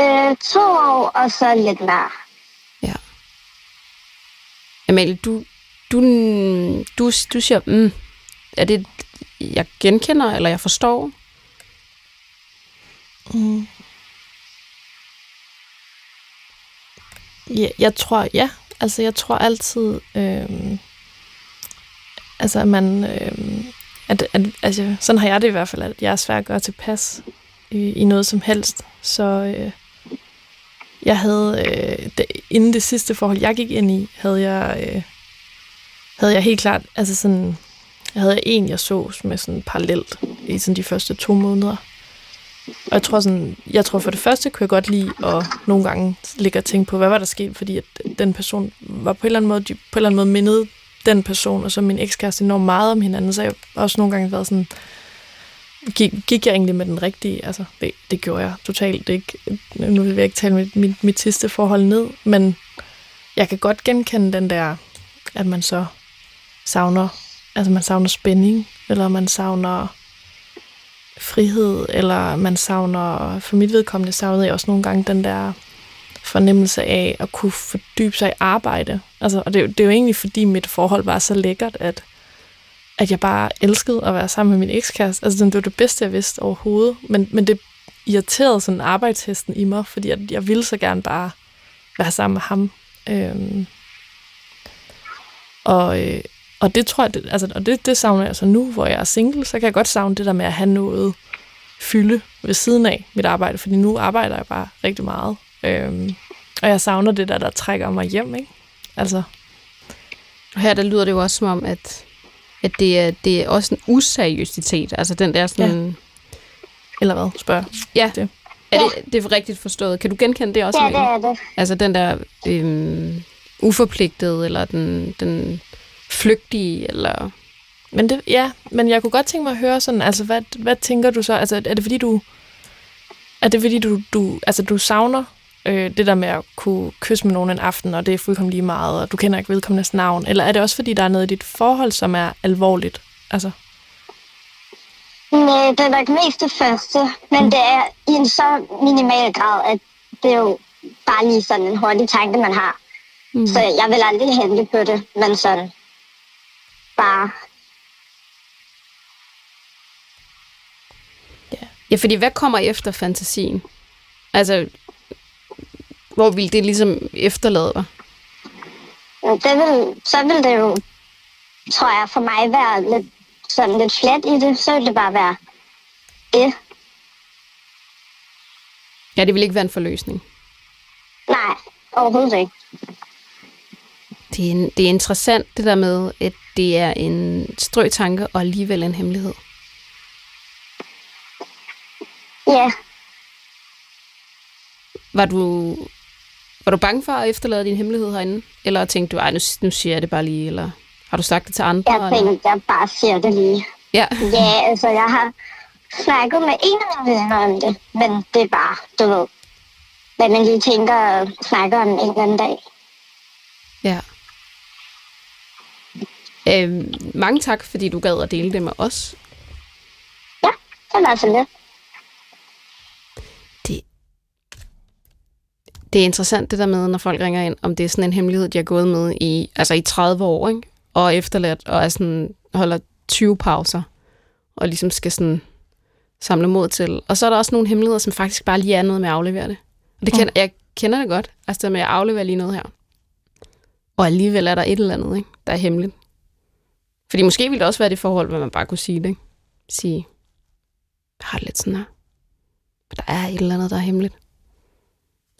S3: Øh, to år og så lidt mere.
S4: Ja. Amalie, du, du, du, du siger, mm, er det, jeg genkender, eller jeg forstår?
S5: Mm. Ja, jeg tror, ja. Altså, jeg tror altid, øh, altså, at man, øh, at, at, altså, sådan har jeg det i hvert fald, at jeg er svær at gøre tilpas i, i noget som helst. Så øh, jeg havde, øh, det, inden det sidste forhold, jeg gik ind i, havde jeg, øh, havde jeg helt klart, altså sådan, jeg havde en, jeg så med sådan parallelt i sådan de første to måneder. Og jeg tror, sådan, jeg tror for det første kunne jeg godt lide at nogle gange ligge og tænke på, hvad var der sket, fordi at den person var på en eller anden måde, på en eller anden måde mindet den person, og så min ekskæreste enormt meget om hinanden, så jeg også nogle gange været sådan, gik, gik jeg egentlig med den rigtige? Altså, det, det gjorde jeg totalt. Ikke, nu vil jeg ikke tale mit, mit, mit sidste forhold ned, men jeg kan godt genkende den der, at man så savner, altså man savner spænding, eller man savner frihed, eller man savner, for mit vedkommende savnede jeg også nogle gange den der fornemmelse af at kunne fordybe sig i arbejde. Altså, og det, det er jo egentlig, fordi mit forhold var så lækkert, at, at jeg bare elskede at være sammen med min ekskæreste. Altså, det var det bedste, jeg vidste overhovedet. Men, men det irriterede sådan arbejdshesten i mig, fordi jeg, jeg ville så gerne bare være sammen med ham. Øhm, og, øh, og det tror jeg, det, altså, og det, det savner jeg så nu, hvor jeg er single, så kan jeg godt savne det der med at have noget fylde ved siden af mit arbejde, fordi nu arbejder jeg bare rigtig meget. Øhm, og jeg savner det der, der trækker mig hjem, ikke? Altså.
S4: Og her der lyder det jo også som om, at, at det, er, det er også en useriøsitet. Altså den der sådan... Ja.
S5: Eller hvad? Spørg.
S4: Ja. Det. Er det, det er rigtigt forstået? Kan du genkende det også?
S3: Ja, det er det.
S4: Altså den der øhm, uforpligtede, eller den, den flygtige, eller...
S5: Men det, ja, men jeg kunne godt tænke mig at høre sådan, altså hvad, hvad tænker du så? Altså er det fordi du, er det fordi du, du, altså du savner øh, det der med at kunne kysse med nogen en aften, og det er fuldkommen lige meget, og du kender ikke vedkommendes navn, eller er det også fordi der er noget i dit forhold, som er alvorligt? Altså.
S3: Nej, det er nok mest det første, men mm. det er i en så minimal grad, at det er jo bare lige sådan en hurtig tanke, man har. Mm. Så jeg vil aldrig handle på det, men sådan bare...
S4: Ja. ja, fordi hvad kommer efter fantasien? Altså, hvor vil det ligesom efterlade dig?
S3: Det vil, så vil det jo, tror jeg, for mig være lidt, sådan lidt flat i det. Så vil det bare være det.
S4: Ja, det vil ikke være en forløsning.
S3: Nej, overhovedet ikke.
S4: Det er, det er interessant, det der med, at det er en strøtanke og alligevel en hemmelighed.
S3: Ja.
S4: Var du, var du bange for at efterlade din hemmelighed herinde? Eller tænkte du, ej, nu, nu siger jeg det bare lige, eller har du sagt det til andre?
S3: Jeg tænkte, jeg bare siger det lige.
S4: Ja.
S3: ja, altså jeg har snakket med en af mine venner om det, men det er bare, du ved, hvad man lige tænker og snakker om en eller anden dag.
S4: Ja. Øhm, mange tak, fordi du gad at dele det med os.
S3: Ja, det var så lidt.
S4: Det, det er interessant det der med, når folk ringer ind, om det er sådan en hemmelighed, de har gået med i, altså i 30 år, ikke? og efterladt, og er sådan, holder 20 pauser, og ligesom skal sådan samle mod til. Og så er der også nogle hemmeligheder, som faktisk bare lige er noget med at aflevere det. Og det kender, jeg kender det godt, altså det med at aflevere lige noget her. Og alligevel er der et eller andet, ikke? der er hemmeligt. Fordi måske ville det også være det forhold, hvor man bare kunne sige det. Ikke? Sige, jeg har det lidt sådan her. Der er et eller andet, der er hemmeligt.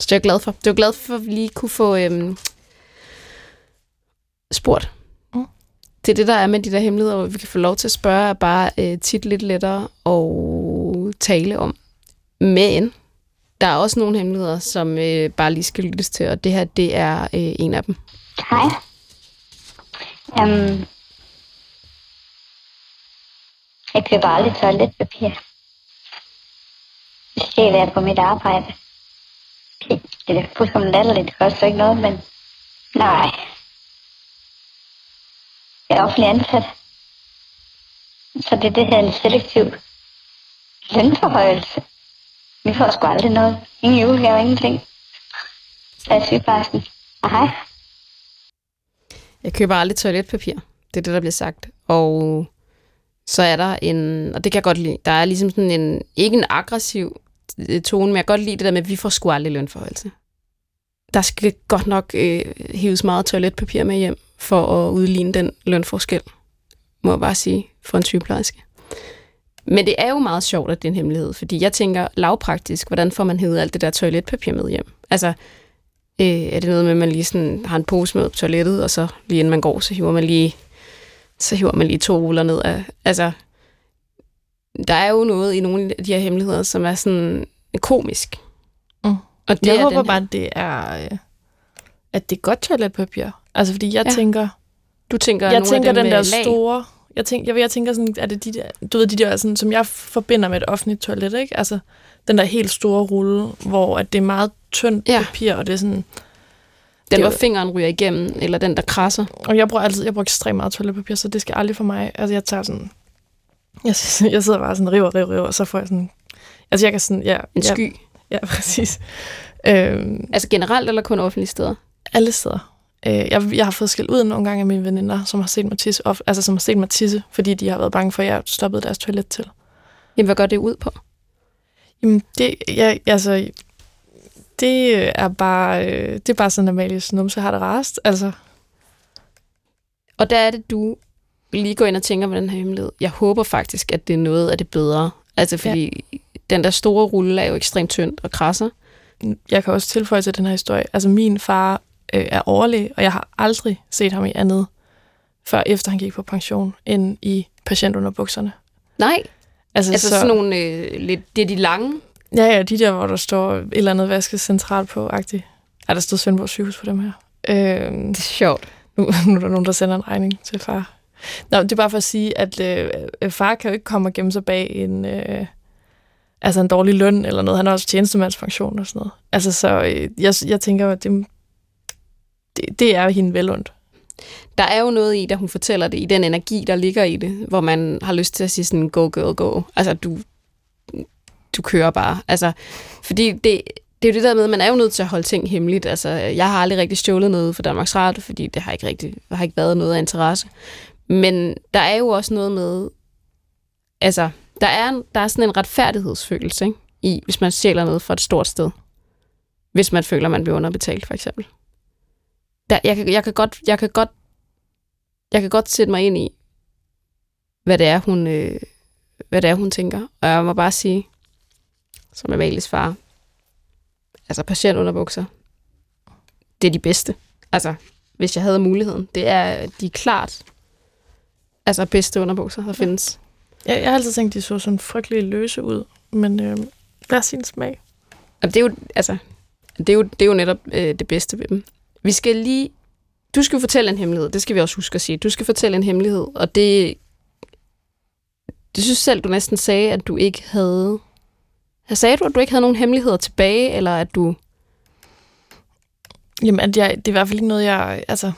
S4: Så det er jeg glad for. Det er glad for, at vi lige kunne få øhm, spurgt. Mm. Det er det, der er med de der hemmeligheder, hvor vi kan få lov til at spørge, er bare øh, tit lidt lettere og tale om. Men der er også nogle hemmeligheder, som øh, bare lige skal lyttes til, og det her, det er øh, en af dem.
S3: Hej. Um,
S7: jeg køber aldrig toiletpapir. Det skal være på mit arbejde. Det er fuldkommen latterligt, det koster ikke noget, men nej. Jeg er offentlig ansat. Så det er det her en selektiv lønforhøjelse. Vi får sgu aldrig noget. Ingen julegave, ingenting. Så er sygeplejersken. Og hej.
S4: Jeg køber aldrig toiletpapir. Det er det, der bliver sagt. Og så er der en, og det kan jeg godt lide, der er ligesom sådan en, ikke en aggressiv øh, tone, men jeg kan godt lide det der med, at vi får sgu aldrig lønforholdelse. Der skal godt nok øh, hives meget toiletpapir med hjem, for at udligne den lønforskel, må jeg bare sige, for en sygeplejerske. Men det er jo meget sjovt, at det er en hemmelighed, fordi jeg tænker lavpraktisk, hvordan får man hævet alt det der toiletpapir med hjem? Altså, øh, er det noget med, at man lige sådan har en pose med på toilettet, og så lige inden man går, så hiver man lige, så hiver man lige to ruller ned af, altså, der er jo noget i nogle af de her hemmeligheder, som er sådan komisk.
S5: Mm.
S4: Og
S5: Det jeg
S4: er
S5: håber bare, at det er, øh, at det er godt toiletpapir. Altså, fordi jeg
S4: Ja.
S5: tænker,
S4: du tænker,
S5: jeg tænker den der
S4: lag.
S5: store... Jeg tænker, jeg, jeg tænker sådan, er det de der, du ved, de der, sådan, som jeg forbinder med et offentligt toilet, ikke? Altså, den der helt store rulle, hvor at det er meget tyndt
S4: ja.
S5: papir, og det er sådan...
S4: Den, hvor fingeren ryger igennem, eller den, der krasser.
S5: Og jeg bruger altid, jeg bruger ekstremt meget toiletpapir, så det skal aldrig for mig. Altså, jeg tager sådan... Jeg, jeg sidder bare sådan, river, river, river, og så får jeg sådan... Altså, jeg kan sådan... Ja,
S4: En sky.
S5: Ja, præcis. Øhm,
S4: Altså generelt, eller kun offentlige steder?
S5: alle steder. Øh, jeg, jeg har fået skæld ud nogle gange af mine veninder, som har set mig tisse, of, altså som har set mig tisse, fordi de har været bange for, at jeg stoppede deres toilet til.
S4: Jamen, hvad går det ud på?
S5: Jamen, det, jeg, altså, det er bare, øh, det er bare sådan, at Amalies numse har det rarest. Altså,
S4: Og der er det, du lige går ind og tænker på den her hemmelighed. Jeg håber faktisk, at det er noget af det bedre. Altså, fordi ja. den der store rulle er jo ekstremt tyndt og krasser.
S5: jeg kan også tilføje til den her historie. Altså, min far øh, er overlæge, og jeg har aldrig set ham i andet, før efter han gik på pension, end i patientunderbukserne.
S4: Nej,
S5: Altså,
S4: altså så... sådan nogle øh, lidt, det er de lange.
S5: Ja, ja, de der, hvor der står et eller andet vaskes centralt på, agtigt. Ja, der stod Svendborg sygehus på dem her. Øh,
S4: Det er sjovt.
S5: nu, nu er der nogen, der sender en regning til far. Nå, det er bare for at sige, at øh, øh, far kan jo ikke komme og gemme sig bag en, øh, altså en dårlig løn eller noget. Han har også tjenestemandspension og sådan noget. Altså, så øh, jeg, jeg tænker, at det, det, det er hende velundt.
S4: Der er jo noget i, da hun fortæller det, i den energi, der ligger i det, hvor man har lyst til at sige sådan, go girl, go. Altså, du, du kører bare. Altså, fordi det, det er jo det der med, at man er jo nødt til at holde ting hemmeligt. Altså, jeg har aldrig rigtig stjålet noget for Danmarks Radio, fordi det har ikke rigtig har ikke været noget af interesse. Men der er jo også noget med, altså, der er, der er sådan en retfærdighedsfølelse, ikke? I, hvis man stjæler noget fra et stort sted. Hvis man føler, man bliver underbetalt, for eksempel. Der, jeg, kan, jeg, kan godt, jeg kan godt jeg kan godt sætte mig ind i, hvad det er, hun, øh, hvad det er, hun tænker. Og jeg må bare sige, som Amalies far, altså patientunderbukser, det er de bedste. Altså, hvis jeg havde muligheden. Det er de er klart altså bedste underbukser, der findes.
S5: Jeg, jeg har altid tænkt, at de så sådan frygtelig løse ud, men øh, hver sin smag.
S4: Og det er jo, altså, det er jo, det er jo netop øh, det bedste ved dem. Vi skal lige... Du skal fortælle en hemmelighed, det skal vi også huske at sige. Du skal fortælle en hemmelighed, og det... Det synes selv, du næsten sagde, at du ikke havde... Sagde du, at du ikke havde nogen hemmeligheder tilbage, eller at du...
S5: Jamen, at jeg, det er i hvert fald ikke noget, jeg... Altså,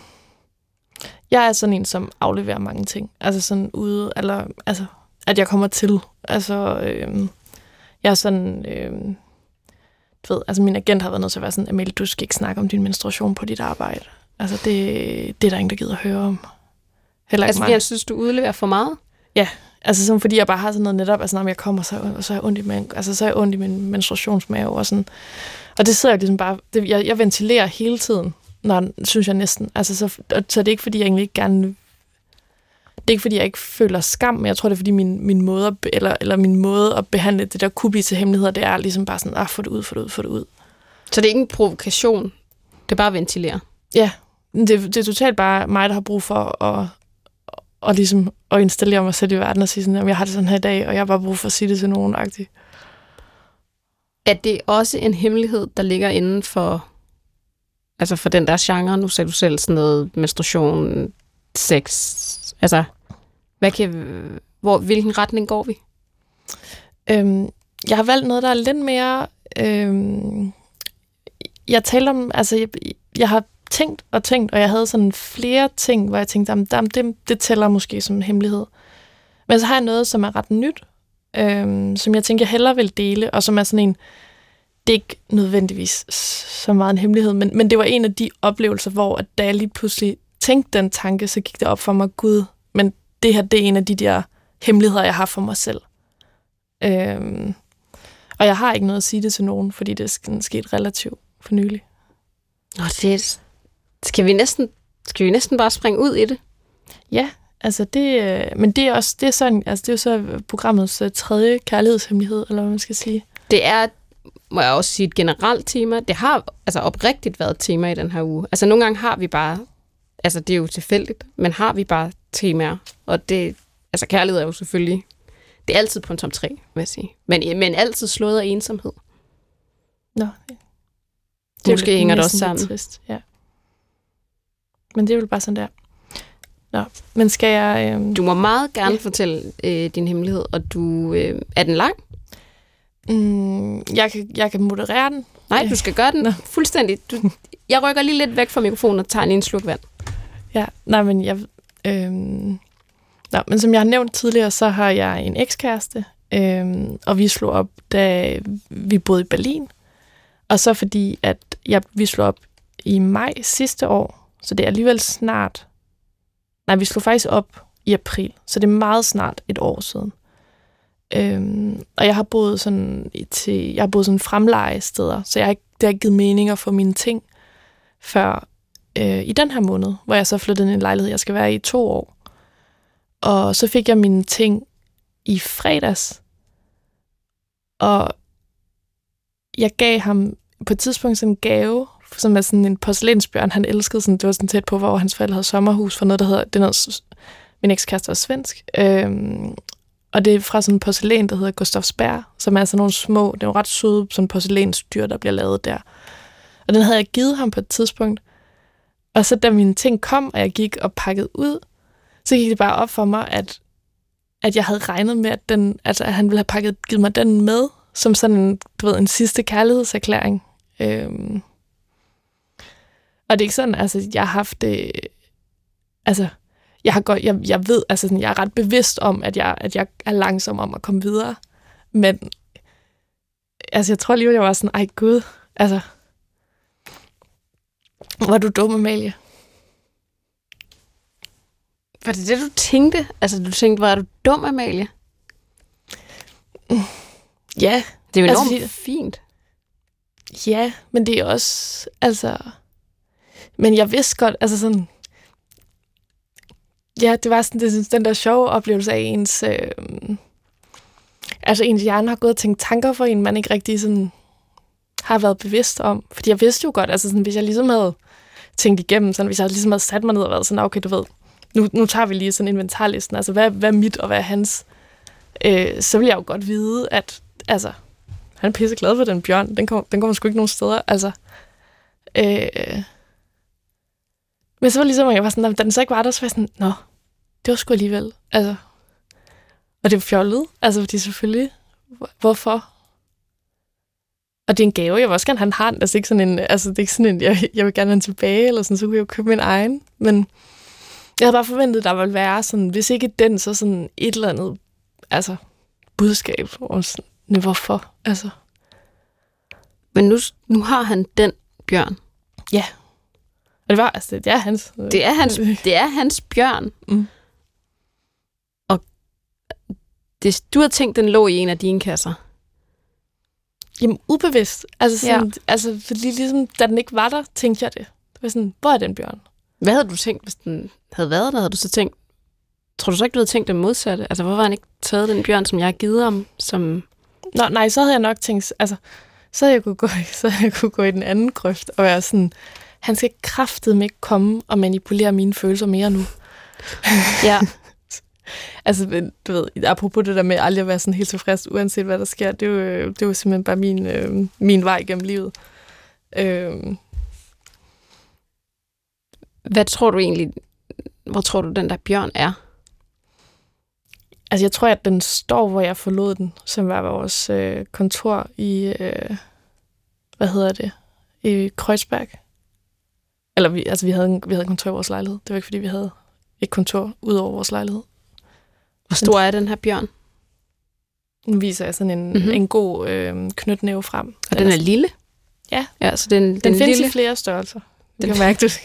S5: jeg er sådan en, som afleverer mange ting. Altså sådan ude, eller altså, at jeg kommer til. Altså, øhm, jeg er sådan... Øhm, du ved, altså min agent har været nødt til at være sådan, Amelie, du skal ikke snakke om din menstruation på dit arbejde. Altså, det, det er der ingen, der gider at høre om. Heller ikke
S4: Altså,
S5: mig.
S4: jeg synes, du udleverer for meget.
S5: Altså sådan, fordi jeg bare har sådan noget netop, altså når jeg kommer, så, og så er jeg ondt i, min, altså, så er jeg ondt i min menstruationsmave og sådan. Og det sidder jeg ligesom bare, det, jeg, jeg ventilerer hele tiden, når, synes jeg næsten. Altså, så, og, så det er ikke, fordi jeg egentlig ikke gerne, det er ikke, fordi jeg ikke føler skam, men jeg tror, det er, fordi min, min måde, at, eller, eller min måde at behandle det, der kunne blive til hemmeligheder, det er ligesom bare sådan, ah, få det ud, få det ud, få det ud.
S4: Så det er ikke en provokation. Det er bare at ventilere.
S5: Ja, det, det er totalt bare mig, der har brug for at, og ligesom at installere mig selv i verden og sige sådan, at jeg har det sådan her i dag, og jeg har bare brug for at sige det til nogen agtigt.
S4: Er det også en hemmelighed, der ligger inden for, altså for den der genre? Nu sagde du selv sådan noget menstruation, sex. Altså, hvad kan, hvor, hvilken retning går vi?
S5: Øhm, jeg har valgt noget, der er lidt mere... Øhm, jeg talte om... Altså, jeg, jeg har tænkt og tænkt, og jeg havde sådan flere ting, hvor jeg tænkte, jamen, jamen, det, det tæller måske som en hemmelighed. Men så har jeg noget, som er ret nyt, øhm, som jeg tænker, jeg hellere vil dele, og som er sådan en... Det er ikke nødvendigvis så meget en hemmelighed, men, men det var en af de oplevelser, hvor at da jeg lige pludselig tænkte den tanke, så gik det op for mig, Gud, men det her, det er en af de der hemmeligheder, jeg har for mig selv. Øhm, og jeg har ikke noget at sige det til nogen, fordi det er sket relativt for nylig.
S4: Nå, det er, skal vi næsten skal vi næsten bare springe ud i det?
S5: Ja, altså det, øh, men det er også det er sådan, altså det er jo så programmets øh, tredje kærlighedshemmelighed, eller hvad man skal sige.
S4: Det er, må jeg også sige, et generelt tema. Det har altså oprigtigt været et tema i den her uge. Altså nogle gange har vi bare, altså det er jo tilfældigt, men har vi bare temaer, og det, altså kærlighed er jo selvfølgelig, det er altid på en top 3, vil jeg sige. Men, men altid slået af ensomhed.
S5: Nå,
S4: Det Måske hænger det også sammen.
S5: Trist, ja. Men det er jo bare sådan der. Nå, men skal jeg... Øh,
S4: Du må meget gerne
S5: Ja.
S4: fortælle øh, din hemmelighed, og du øh, er den lang?
S5: mm, jeg, kan, jeg kan moderere den.
S4: Nej, du skal gøre den
S5: Nå.
S4: fuldstændig. Du, jeg rykker lige lidt væk fra mikrofonen og tager lige en sluk vand.
S5: Ja, nej, men jeg... Øh, nå, men som jeg har nævnt tidligere, så har jeg en ekskæreste, øh, og vi slog op, da vi boede i Berlin. Og så fordi, at jeg, vi slog op i maj sidste år, så det er alligevel snart... Nej, vi slog faktisk op i april, så det er meget snart et år siden. Øhm, og jeg har boet sådan i- til, jeg har boet sådan fremleje steder, så jeg har ikke, det har ikke givet mening at få mine ting før øh, i den her måned, hvor jeg så flyttede ind i en lejlighed, jeg skal være i i to år. Og så fik jeg mine ting i fredags, og jeg gav ham på et tidspunkt sådan en gave, som er sådan en porcelænsbjørn, han elskede sådan, det var sådan tæt på, hvor hans forældre havde sommerhus for noget, der hedder, det er noget, min ekskæreste var svensk, øhm, og det er fra sådan en porcelæn, der hedder Gustavsberg, som er sådan nogle små, det er jo ret søde sådan porcelænsdyr, der bliver lavet der. Og den havde jeg givet ham på et tidspunkt. Og så da mine ting kom, og jeg gik og pakkede ud, så gik det bare op for mig, at, at jeg havde regnet med, at, den, altså, at han ville have pakket, givet mig den med, som sådan en, du ved, en sidste kærlighedserklæring. Øhm. Og det er ikke sådan, altså, jeg har haft det... Altså, jeg, har godt, jeg, jeg ved, altså, sådan, jeg er ret bevidst om, at jeg, at jeg er langsom om at komme videre. Men altså, jeg tror alligevel, jeg var sådan, ej gud, altså, var du dum, Amalie?
S4: Var det det, du tænkte? Altså, du tænkte, var du dum, Amalie?
S5: Ja,
S4: Det er jo
S5: Altså,
S4: enormt
S5: fordi-
S4: fint.
S5: ja, men det er også, altså, men jeg vidste godt, altså sådan, ja, det var sådan det, den der sjove oplevelse af ens, øh, altså ens hjerne har gået og tænkt tanker for en, man ikke rigtig sådan har været bevidst om. Fordi jeg vidste jo godt, altså sådan, hvis jeg ligesom havde tænkt igennem, sådan, hvis jeg ligesom havde sat mig ned og været sådan, okay, du ved, nu, nu tager vi lige sådan inventarlisten, altså hvad, hvad er mit og hvad er hans, øh, så vil jeg jo godt vide, at altså, han er pisseglad for den bjørn, den kommer, den kommer sgu ikke nogen steder, altså. Øh, men så var det ligesom, at jeg var sådan, da den så ikke var der, så var jeg sådan, nå, det var sgu alligevel, altså. Og det var fjollet, altså, fordi selvfølgelig, hvor- hvorfor? Og det er en gave, jeg vil også gerne have, han har den. Altså, ikke sådan en, altså, det er ikke sådan en, jeg, jeg vil gerne have den tilbage, eller sådan, så kunne jeg jo købe min egen. Men jeg havde bare forventet, at der ville være sådan, hvis ikke den, så sådan et eller andet, altså, budskab. Og sådan, "Nå, hvorfor? Altså,
S4: Men nu, nu har han den bjørn.
S5: Og det var, altså, det er hans.
S4: Det er hans, det er hans bjørn.
S5: Mm.
S4: Og det, du har tænkt, den lå i en af dine kasser.
S5: Jamen, ubevidst. Altså, sådan,
S4: ja.
S5: altså fordi ligesom, da den ikke var der, tænkte jeg det. Det var sådan, hvor er den bjørn?
S4: Hvad havde du tænkt, hvis den havde været der? Havde du så tænkt, tror du så ikke, du havde tænkt det modsatte? Altså, hvorfor har han ikke taget den bjørn, som jeg har givet ham, som...
S5: Nå, nej, så havde jeg nok tænkt, altså, så havde jeg kunne gå, så havde jeg kunne gå i den anden grøft og være sådan, han skal kraftedeme ikke komme og manipulere mine følelser mere nu.
S4: Ja.
S5: Altså, du ved, apropos det der med aldrig at være sådan helt tilfreds, uanset hvad der sker, det er jo, det er jo simpelthen bare min, øh, min vej gennem livet. Øh,
S4: Hvad tror du egentlig, hvor tror du, den der bjørn er?
S5: altså, jeg tror, at den står, hvor jeg forlod den, som var vores øh, kontor i, øh, hvad hedder det, i Kreuzberg. Eller vi, altså, vi havde, en, vi havde kontor i vores lejlighed. Det var ikke, fordi vi havde et kontor ud over vores lejlighed.
S4: Hvor stor er den her bjørn?
S5: Nu viser jeg sådan en,
S4: Mhm.
S5: mm-hmm. en god øh, knytnæve frem.
S4: Og den er lille?
S5: Ja.
S4: Ja, så den, den,
S5: den findes
S4: lille,
S5: i flere størrelser.
S4: Den-
S5: Den kan mærke det.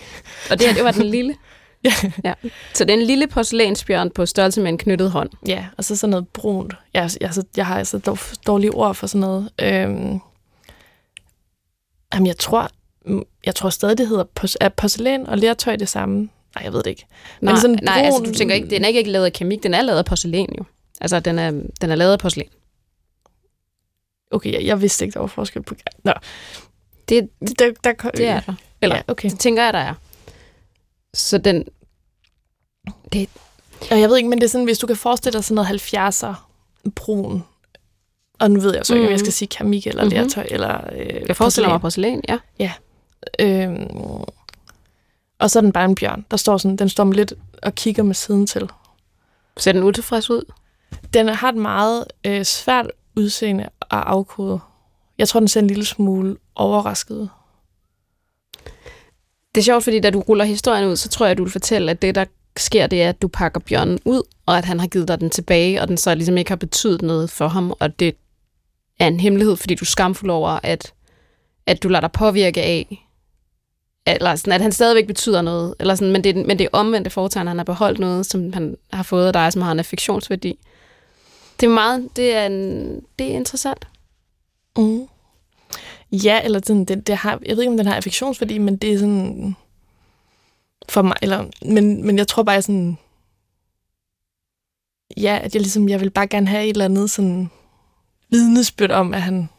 S4: og det her, det var den lille. ja. Så det er en lille porcelænsbjørn på størrelse med en knyttet hånd.
S5: Ja, og så sådan noget brunt. Jeg, jeg, jeg, jeg har altså dår- dårlige ord for sådan noget. Øhm, jamen, jeg tror, jeg tror stadig, det hedder pos- er porcelæn og lertøj det samme. Nej, jeg ved det ikke. Men
S4: Nej,
S5: sådan
S4: nej altså
S5: brun-
S4: du tænker ikke, den er ikke lavet af keramik, den er lavet af porcelæn jo. Altså, den er, den er lavet af porcelæn.
S5: Okay, jeg, jeg vidste ikke, der var forskel på... Nå,
S4: Det,
S5: der, der,
S4: det er der. Eller,
S5: Ja, okay.
S4: det tænker jeg, der er. Så den,
S5: Og jeg ved ikke, men det er sådan, hvis du kan forestille dig sådan noget 70'er brun, og nu ved jeg så ikke, om jeg
S4: Mhm.
S5: skal sige keramik eller
S4: Mhm.
S5: lertøj, eller øh,
S4: jeg forestiller mig porcelæn, ja.
S5: Øhm, og så er den bare en bjørn. Der står sådan, den står lidt og kigger med siden til.
S4: Ser den utilfreds ud?
S5: Den har et meget øh, svært udseende at afkode. Jeg tror, den ser en lille smule overrasket ud.
S4: Det er sjovt, fordi da du ruller historien ud, så tror jeg, du vil fortælle, at det, der sker, det er, at du pakker bjørnen ud, og at han har givet dig den tilbage, og den så ligesom ikke har betydet noget for ham, og det er en hemmelighed, fordi du er skamfuld over, at, at du lader dig påvirke af, eller sådan, at han stadigvæk betyder noget, eller sådan, men, det, men det er omvendte foretegn, han har beholdt noget, som han har fået af dig, som har en affektionsværdi. Det er meget, det er, en, det er interessant.
S5: Mm. Ja, eller sådan, det, det har, jeg ved ikke, om den har affektionsværdi, men det er sådan for mig, eller, men, men jeg tror bare sådan, ja, at jeg ligesom, jeg vil bare gerne have et eller andet sådan vidnesbyrd om, at han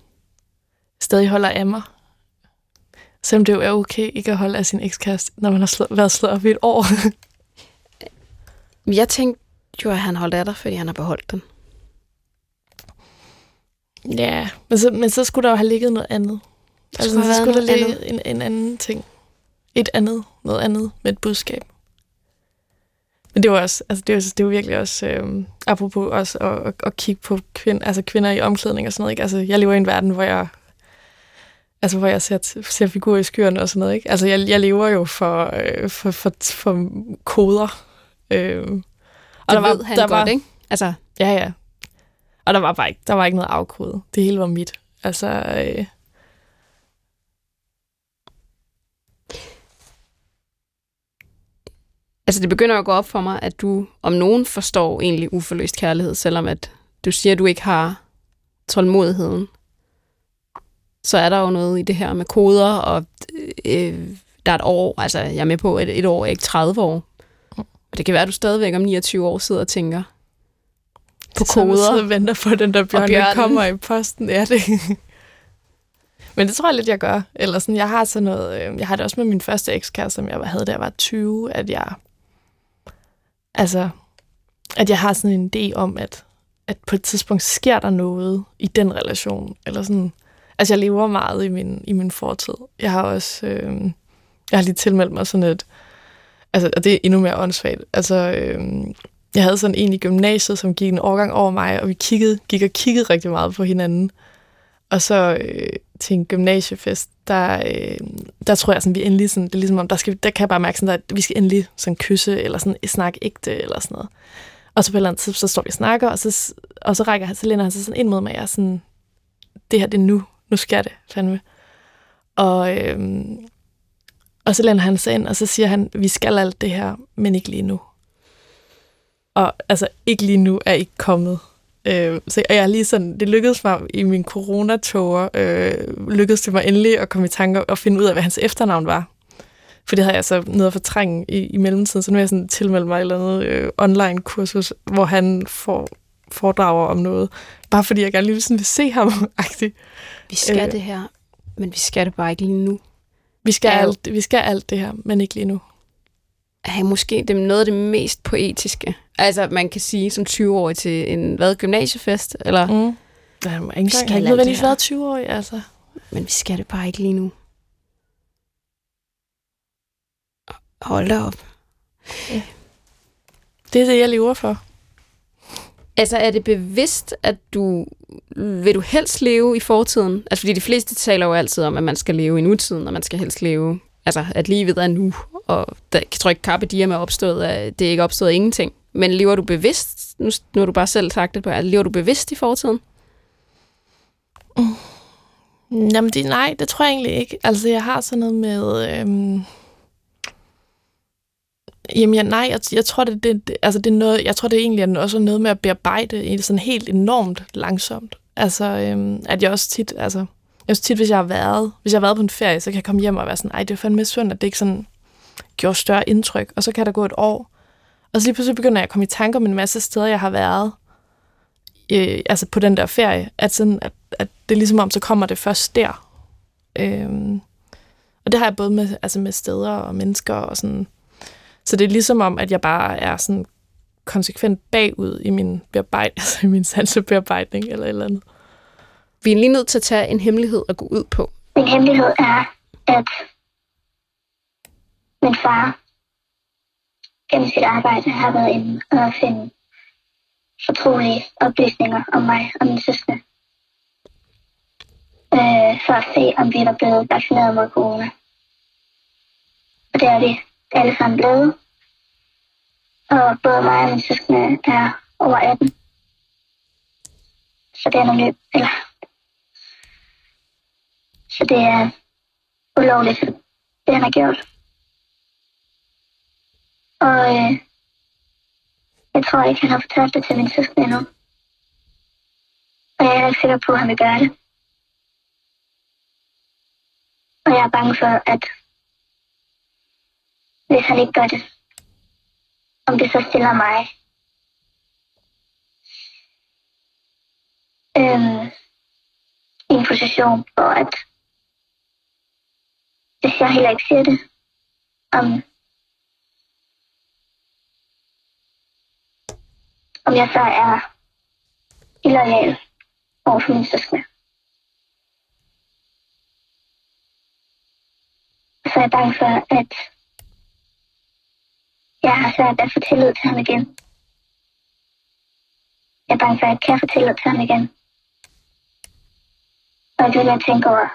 S5: stadig holder af mig. Selvom det jo er okay ikke at holde af sin ekskæreste, når man har slå, været slået op i et år.
S4: Jeg tænkte jo, at han holdt af dig, fordi han har beholdt den.
S5: ja, men så, men så skulle der jo have ligget noget andet. Altså,
S4: skulle
S5: så skulle der ligge en, en anden ting. Et andet, noget andet med et budskab. Men det var også, altså det var, det var virkelig også, øhm, apropos også at, at, at kigge på kvind, altså kvinder i omklædning og sådan noget, ikke? Altså jeg lever i en verden, hvor jeg, altså hvor jeg ser, ser figurer i skyerne og sådan noget, ikke? Altså jeg, jeg lever jo for, øh, for, for, for koder. Øhm,
S4: Og der ved han
S5: der
S4: godt,
S5: var,
S4: ikke? Altså,
S5: Ja, ja. Og der var bare ikke, der var ikke noget afkode. Det hele var mit. Altså, øh,
S4: Altså, det begynder at gå op for mig, at du om nogen forstår egentlig uforløst kærlighed, selvom at du siger, at du ikke har tålmodigheden. Så er der jo noget i det her med koder, og øh, der er et år, altså jeg er med på, at et år er ikke 30 år. Og det kan være, at du stadigvæk om 29 år sidder og tænker på
S5: så
S4: koder.
S5: og venter på, den der bjørn, der kommer i posten. Ja, det. Men det tror jeg lidt, jeg gør. Eller sådan, jeg har sådan noget, øh, jeg har det også med min første ekskæreste, som jeg havde, da jeg var 20, at jeg, altså, at jeg har sådan en idé om, at, at på et tidspunkt sker der noget i den relation. Eller sådan, altså jeg lever meget i min, i min fortid. Jeg har også, øh, jeg har lige tilmeldt mig sådan et, altså, og det er endnu mere åndssvagt. Altså, øh, jeg havde sådan en i gymnasiet, som gik en årgang over mig, og vi kiggede, gik og kiggede rigtig meget på hinanden. Og så øh, til en gymnasiefest, der, øh, der tror jeg sådan, vi endelig sådan, det er ligesom om, der, skal, der kan jeg bare mærke sådan, at vi skal endelig sådan kysse, eller sådan øh, snakke ægte, eller sådan noget. Og så på et eller andet tidspunkt, så står vi og snakker, og så, og så rækker han, så læner han sig sådan ind mod mig, og jeg er sådan, det her, det er nu, nu sker det, fandme. Og, øhm, og så læner han sig ind, og så siger han, vi skal alt det her, men ikke lige nu. Og altså, ikke lige nu er ikke kommet. Øh, så og jeg er lige sådan, det lykkedes mig i min coronatoger, øh, lykkedes det mig endelig at komme i tanke og finde ud af, hvad hans efternavn var. For det havde jeg så noget at fortrænge i, i mellemtiden, så nu er jeg sådan tilmeldt mig et eller andet øh, online kursus, hvor han får foredrager om noget, bare fordi jeg gerne lige sådan vil se ham. -agtigt.
S4: Vi skal
S5: Øh.
S4: det her, men vi skal det bare ikke lige nu.
S5: Vi skal,
S4: Ja,
S5: alt, vi skal alt det her, men ikke lige nu.
S4: er måske det noget af det mest poetiske. Altså, man kan sige som 20-årig til en hvad, gymnasiefest, eller, mm.
S5: Jeg har ikke,
S4: skal
S5: har
S4: alt
S5: ikke nødvendigvis været 20 år, altså.
S4: men vi skal det bare ikke lige nu. Hold da op.
S5: Det er det, jeg lever for.
S4: Altså, er det bevidst, at du vil du helst leve i fortiden? Altså, fordi de fleste taler jo altid om, at man skal leve i nutiden, og man skal helst leve, altså, at livet er nu. Og der, jeg tror ikke, Carpe Diem er opstået af, det er ikke opstået af ingenting. Men lever du bevidst, nu, nu har du bare selv sagt det på, lever du bevidst i fortiden? Mm.
S5: Jamen, det, nej, det tror jeg egentlig ikke. Altså, jeg har sådan noget med... Øhm, Jamen ja, nej, jeg, jeg tror, det, det, det, altså det er noget, jeg tror, det egentlig er også noget med at bearbejde sådan helt enormt langsomt. Altså, øhm, at jeg også tit, altså, jeg også tit, hvis jeg har været, hvis jeg har været på en ferie, så kan jeg komme hjem og være sådan, ej, det er fandme synd, at det ikke sådan gjorde større indtryk. Og så kan der gå et år, og så lige pludselig begynder jeg at komme i tanker om en masse steder, jeg har været, øh, altså på den der ferie, at, sådan, at, at det er ligesom om, så kommer det først der. Øhm, og det har jeg både med, altså med steder og mennesker og sådan. Så det er ligesom om, at jeg bare er sådan konsekvent bagud i min bearbejdning, altså i min sansebearbejdning eller et eller andet.
S4: Vi er lige nødt til at tage en hemmelighed og gå ud på.
S1: Min hemmelighed er, at min far gennem sit arbejde har været inde og finde fortrolige oplysninger om mig og min søster. Øh, for at se, om vi var blevet vaccineret mod corona. Og det er vi alle sammen blevet. Og både mig og min søskende er over 18. Så det er nogle løb, eller... Så det er ulovligt, det han har gjort. Og øh, jeg tror ikke, han har fortalt det til min søskende endnu. Og jeg er ikke sikker på, at han vil gøre det. Og jeg er bange for, at hvis han ikke gør det, om det så stiller mig øhm, i en position, hvor at hvis jeg heller ikke siger det, om, om jeg så er illoyal over for min søskende. Så er jeg bange for, at jeg har svært at få tillid til ham igen. Jeg er bange for, at jeg kan få tillid til ham igen. Og jeg vil at tænke over,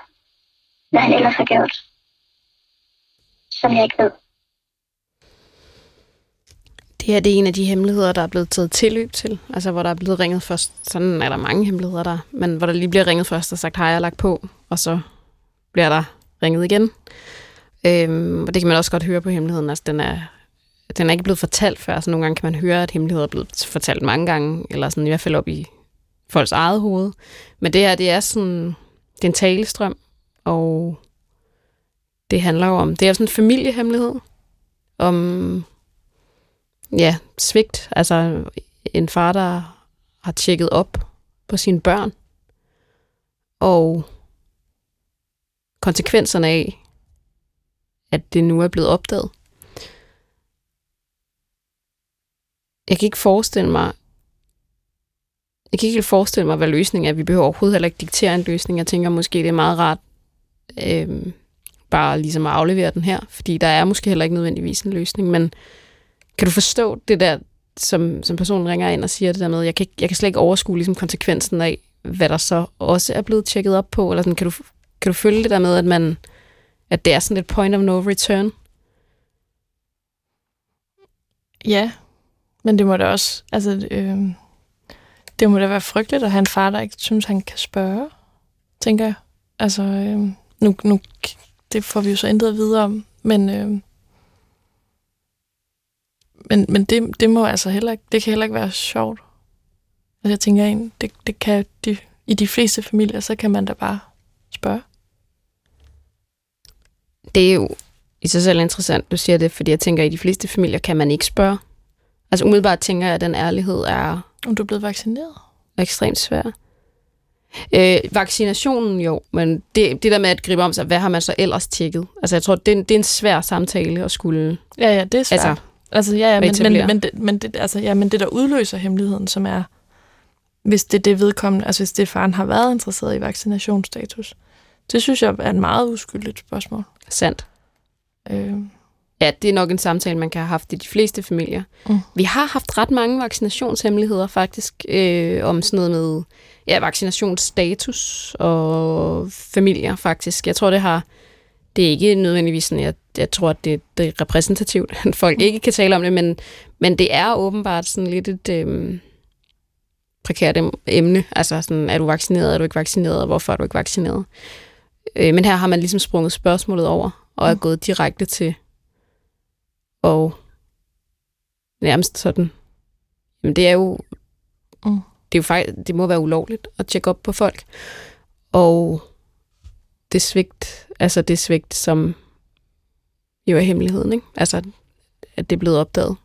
S1: hvad han ellers har gjort, som jeg ikke ved.
S4: Det her det er en af de hemmeligheder, der er blevet taget tilløb til. Altså, hvor der er blevet ringet først. Sådan er der mange hemmeligheder der. Men hvor der lige bliver ringet først og sagt, hej, jeg har lagt på. Og så bliver der ringet igen. Øhm, og det kan man også godt høre på hemmeligheden. Altså, den er, den er ikke blevet fortalt før. Så nogle gange kan man høre, at hemmeligheder er blevet fortalt mange gange. Eller sådan i hvert fald op i folks eget hoved. Men det her, det er sådan... Det er en talestrøm. Og det handler jo om... Det er sådan en familiehemmelighed. Om ja, svigt. Altså en far, der har tjekket op på sine børn. Og konsekvenserne af, at det nu er blevet opdaget. Jeg kan ikke forestille mig, jeg kan ikke helt forestille mig, hvad løsningen er. Vi behøver overhovedet heller ikke diktere en løsning. Jeg tænker måske, det er meget rart øh, bare ligesom at aflevere den her, fordi der er måske heller ikke nødvendigvis en løsning, men kan du forstå det der, som, som personen ringer ind og siger det der med, jeg kan, jeg kan slet ikke overskue ligesom konsekvensen af, hvad der så også er blevet tjekket op på, eller sådan, kan du, kan du følge det der med, at man at det er sådan et point of no return?
S5: Ja, men det må da også, altså, øh, det må da være frygteligt at have en far, der ikke synes, han kan spørge, tænker jeg. Altså, øh, nu, nu, det får vi jo så ændret videre om, men, øh, men, men det, det må altså heller ikke, det kan heller ikke være sjovt. Altså, jeg tænker ind, det, det kan de, i de fleste familier, så kan man da bare spørge.
S4: Det er jo i sig selv interessant, du siger det, fordi jeg tænker, at i de fleste familier kan man ikke spørge. Altså umiddelbart tænker jeg, at den ærlighed er...
S5: Om du er blevet vaccineret?
S4: Ekstremt svær. Øh, vaccinationen jo, men det, det der med at gribe om sig, hvad har man så ellers tjekket? Altså jeg tror, det er en, det er en svær samtale at skulle...
S5: Ja, ja, det er svært. Altså, altså ja, ja men, men, men, det, men, det, altså, ja, men det, der udløser hemmeligheden, som er, hvis det det vedkommende, altså hvis det faren har været interesseret i vaccinationsstatus, det synes jeg er et meget uskyldigt spørgsmål.
S4: Sandt.
S5: Øh.
S4: Ja, det er nok en samtale, man kan have haft i de fleste familier.
S5: Mm.
S4: Vi har haft ret mange vaccinationshemmeligheder faktisk, øh, om sådan noget med ja, vaccinationsstatus og familier faktisk. Jeg tror, det har det er ikke nødvendigvis sådan, jeg, jeg tror, at det, det er repræsentativt, at folk ikke kan tale om det, men, men det er åbenbart sådan lidt et øh, prekært emne. Altså sådan, er du vaccineret, er du ikke vaccineret, hvorfor er du ikke vaccineret? Øh, men her har man ligesom sprunget spørgsmålet over, og er mm. gået direkte til at nærmest sådan, jamen det er jo,
S5: Mm.
S4: det er jo faktisk, det må være ulovligt at tjekke op på folk. Og det svigt, altså det svigt, som jo er hemmeligheden, ikke? Altså, at det er blevet opdaget.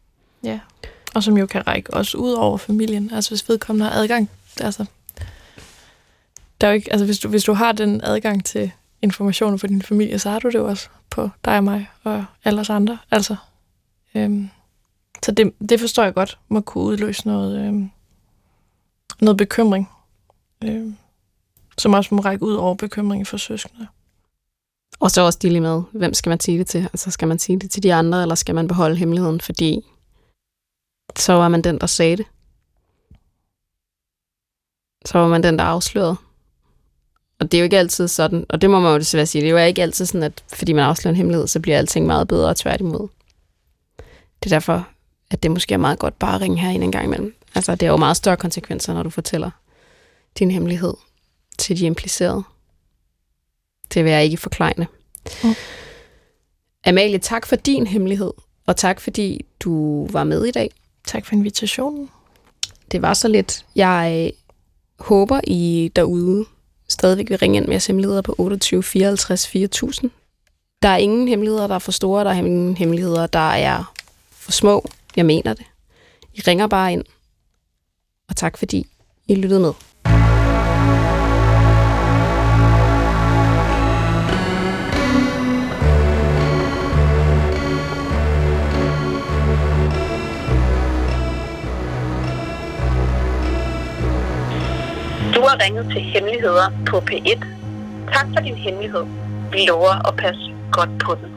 S5: Ja. Og som jo kan række også ud over familien. Altså hvis vedkommende har adgang. Altså, der er jo ikke, altså hvis du, hvis du har den adgang til informationer for din familie, så har du det jo også på dig og mig og alle os andre. Altså, øhm, så det, det forstår jeg godt må kunne udløse noget, øhm, noget bekymring. Øhm, som også må række ud over bekymringen for søskende.
S4: Og så også det med, hvem skal man sige det til? Altså skal man sige det til de andre, eller skal man beholde hemmeligheden, fordi så var man den, der sagde det. Så var man den, der afslørede. Og det er jo ikke altid sådan, og det må man jo desværre sige, det er jo ikke altid sådan, at fordi man afslører en hemmelighed, så bliver alting meget bedre og tværtimod. Det er derfor, at det måske er meget godt bare at ringe herind en gang imellem. Altså, det er jo meget større konsekvenser, når du fortæller din hemmelighed til de implicerede. Det vil jeg ikke forklejne.
S5: Mm.
S4: Amalie, tak for din hemmelighed, og tak fordi du var med i dag.
S5: Tak for invitationen.
S4: Det var så lidt. Jeg håber, I derude stadigvæk vil ringe ind med jeres hemmeligheder på 28 54 4000. Der er ingen hemmeligheder, der er for store, der er ingen hemmeligheder, der er for små. Jeg mener det. I ringer bare ind. Og tak fordi I lyttede med.
S2: Du har ringet til Hemmeligheder på P1. Tak for din hemmelighed. Vi lover at passe godt på den.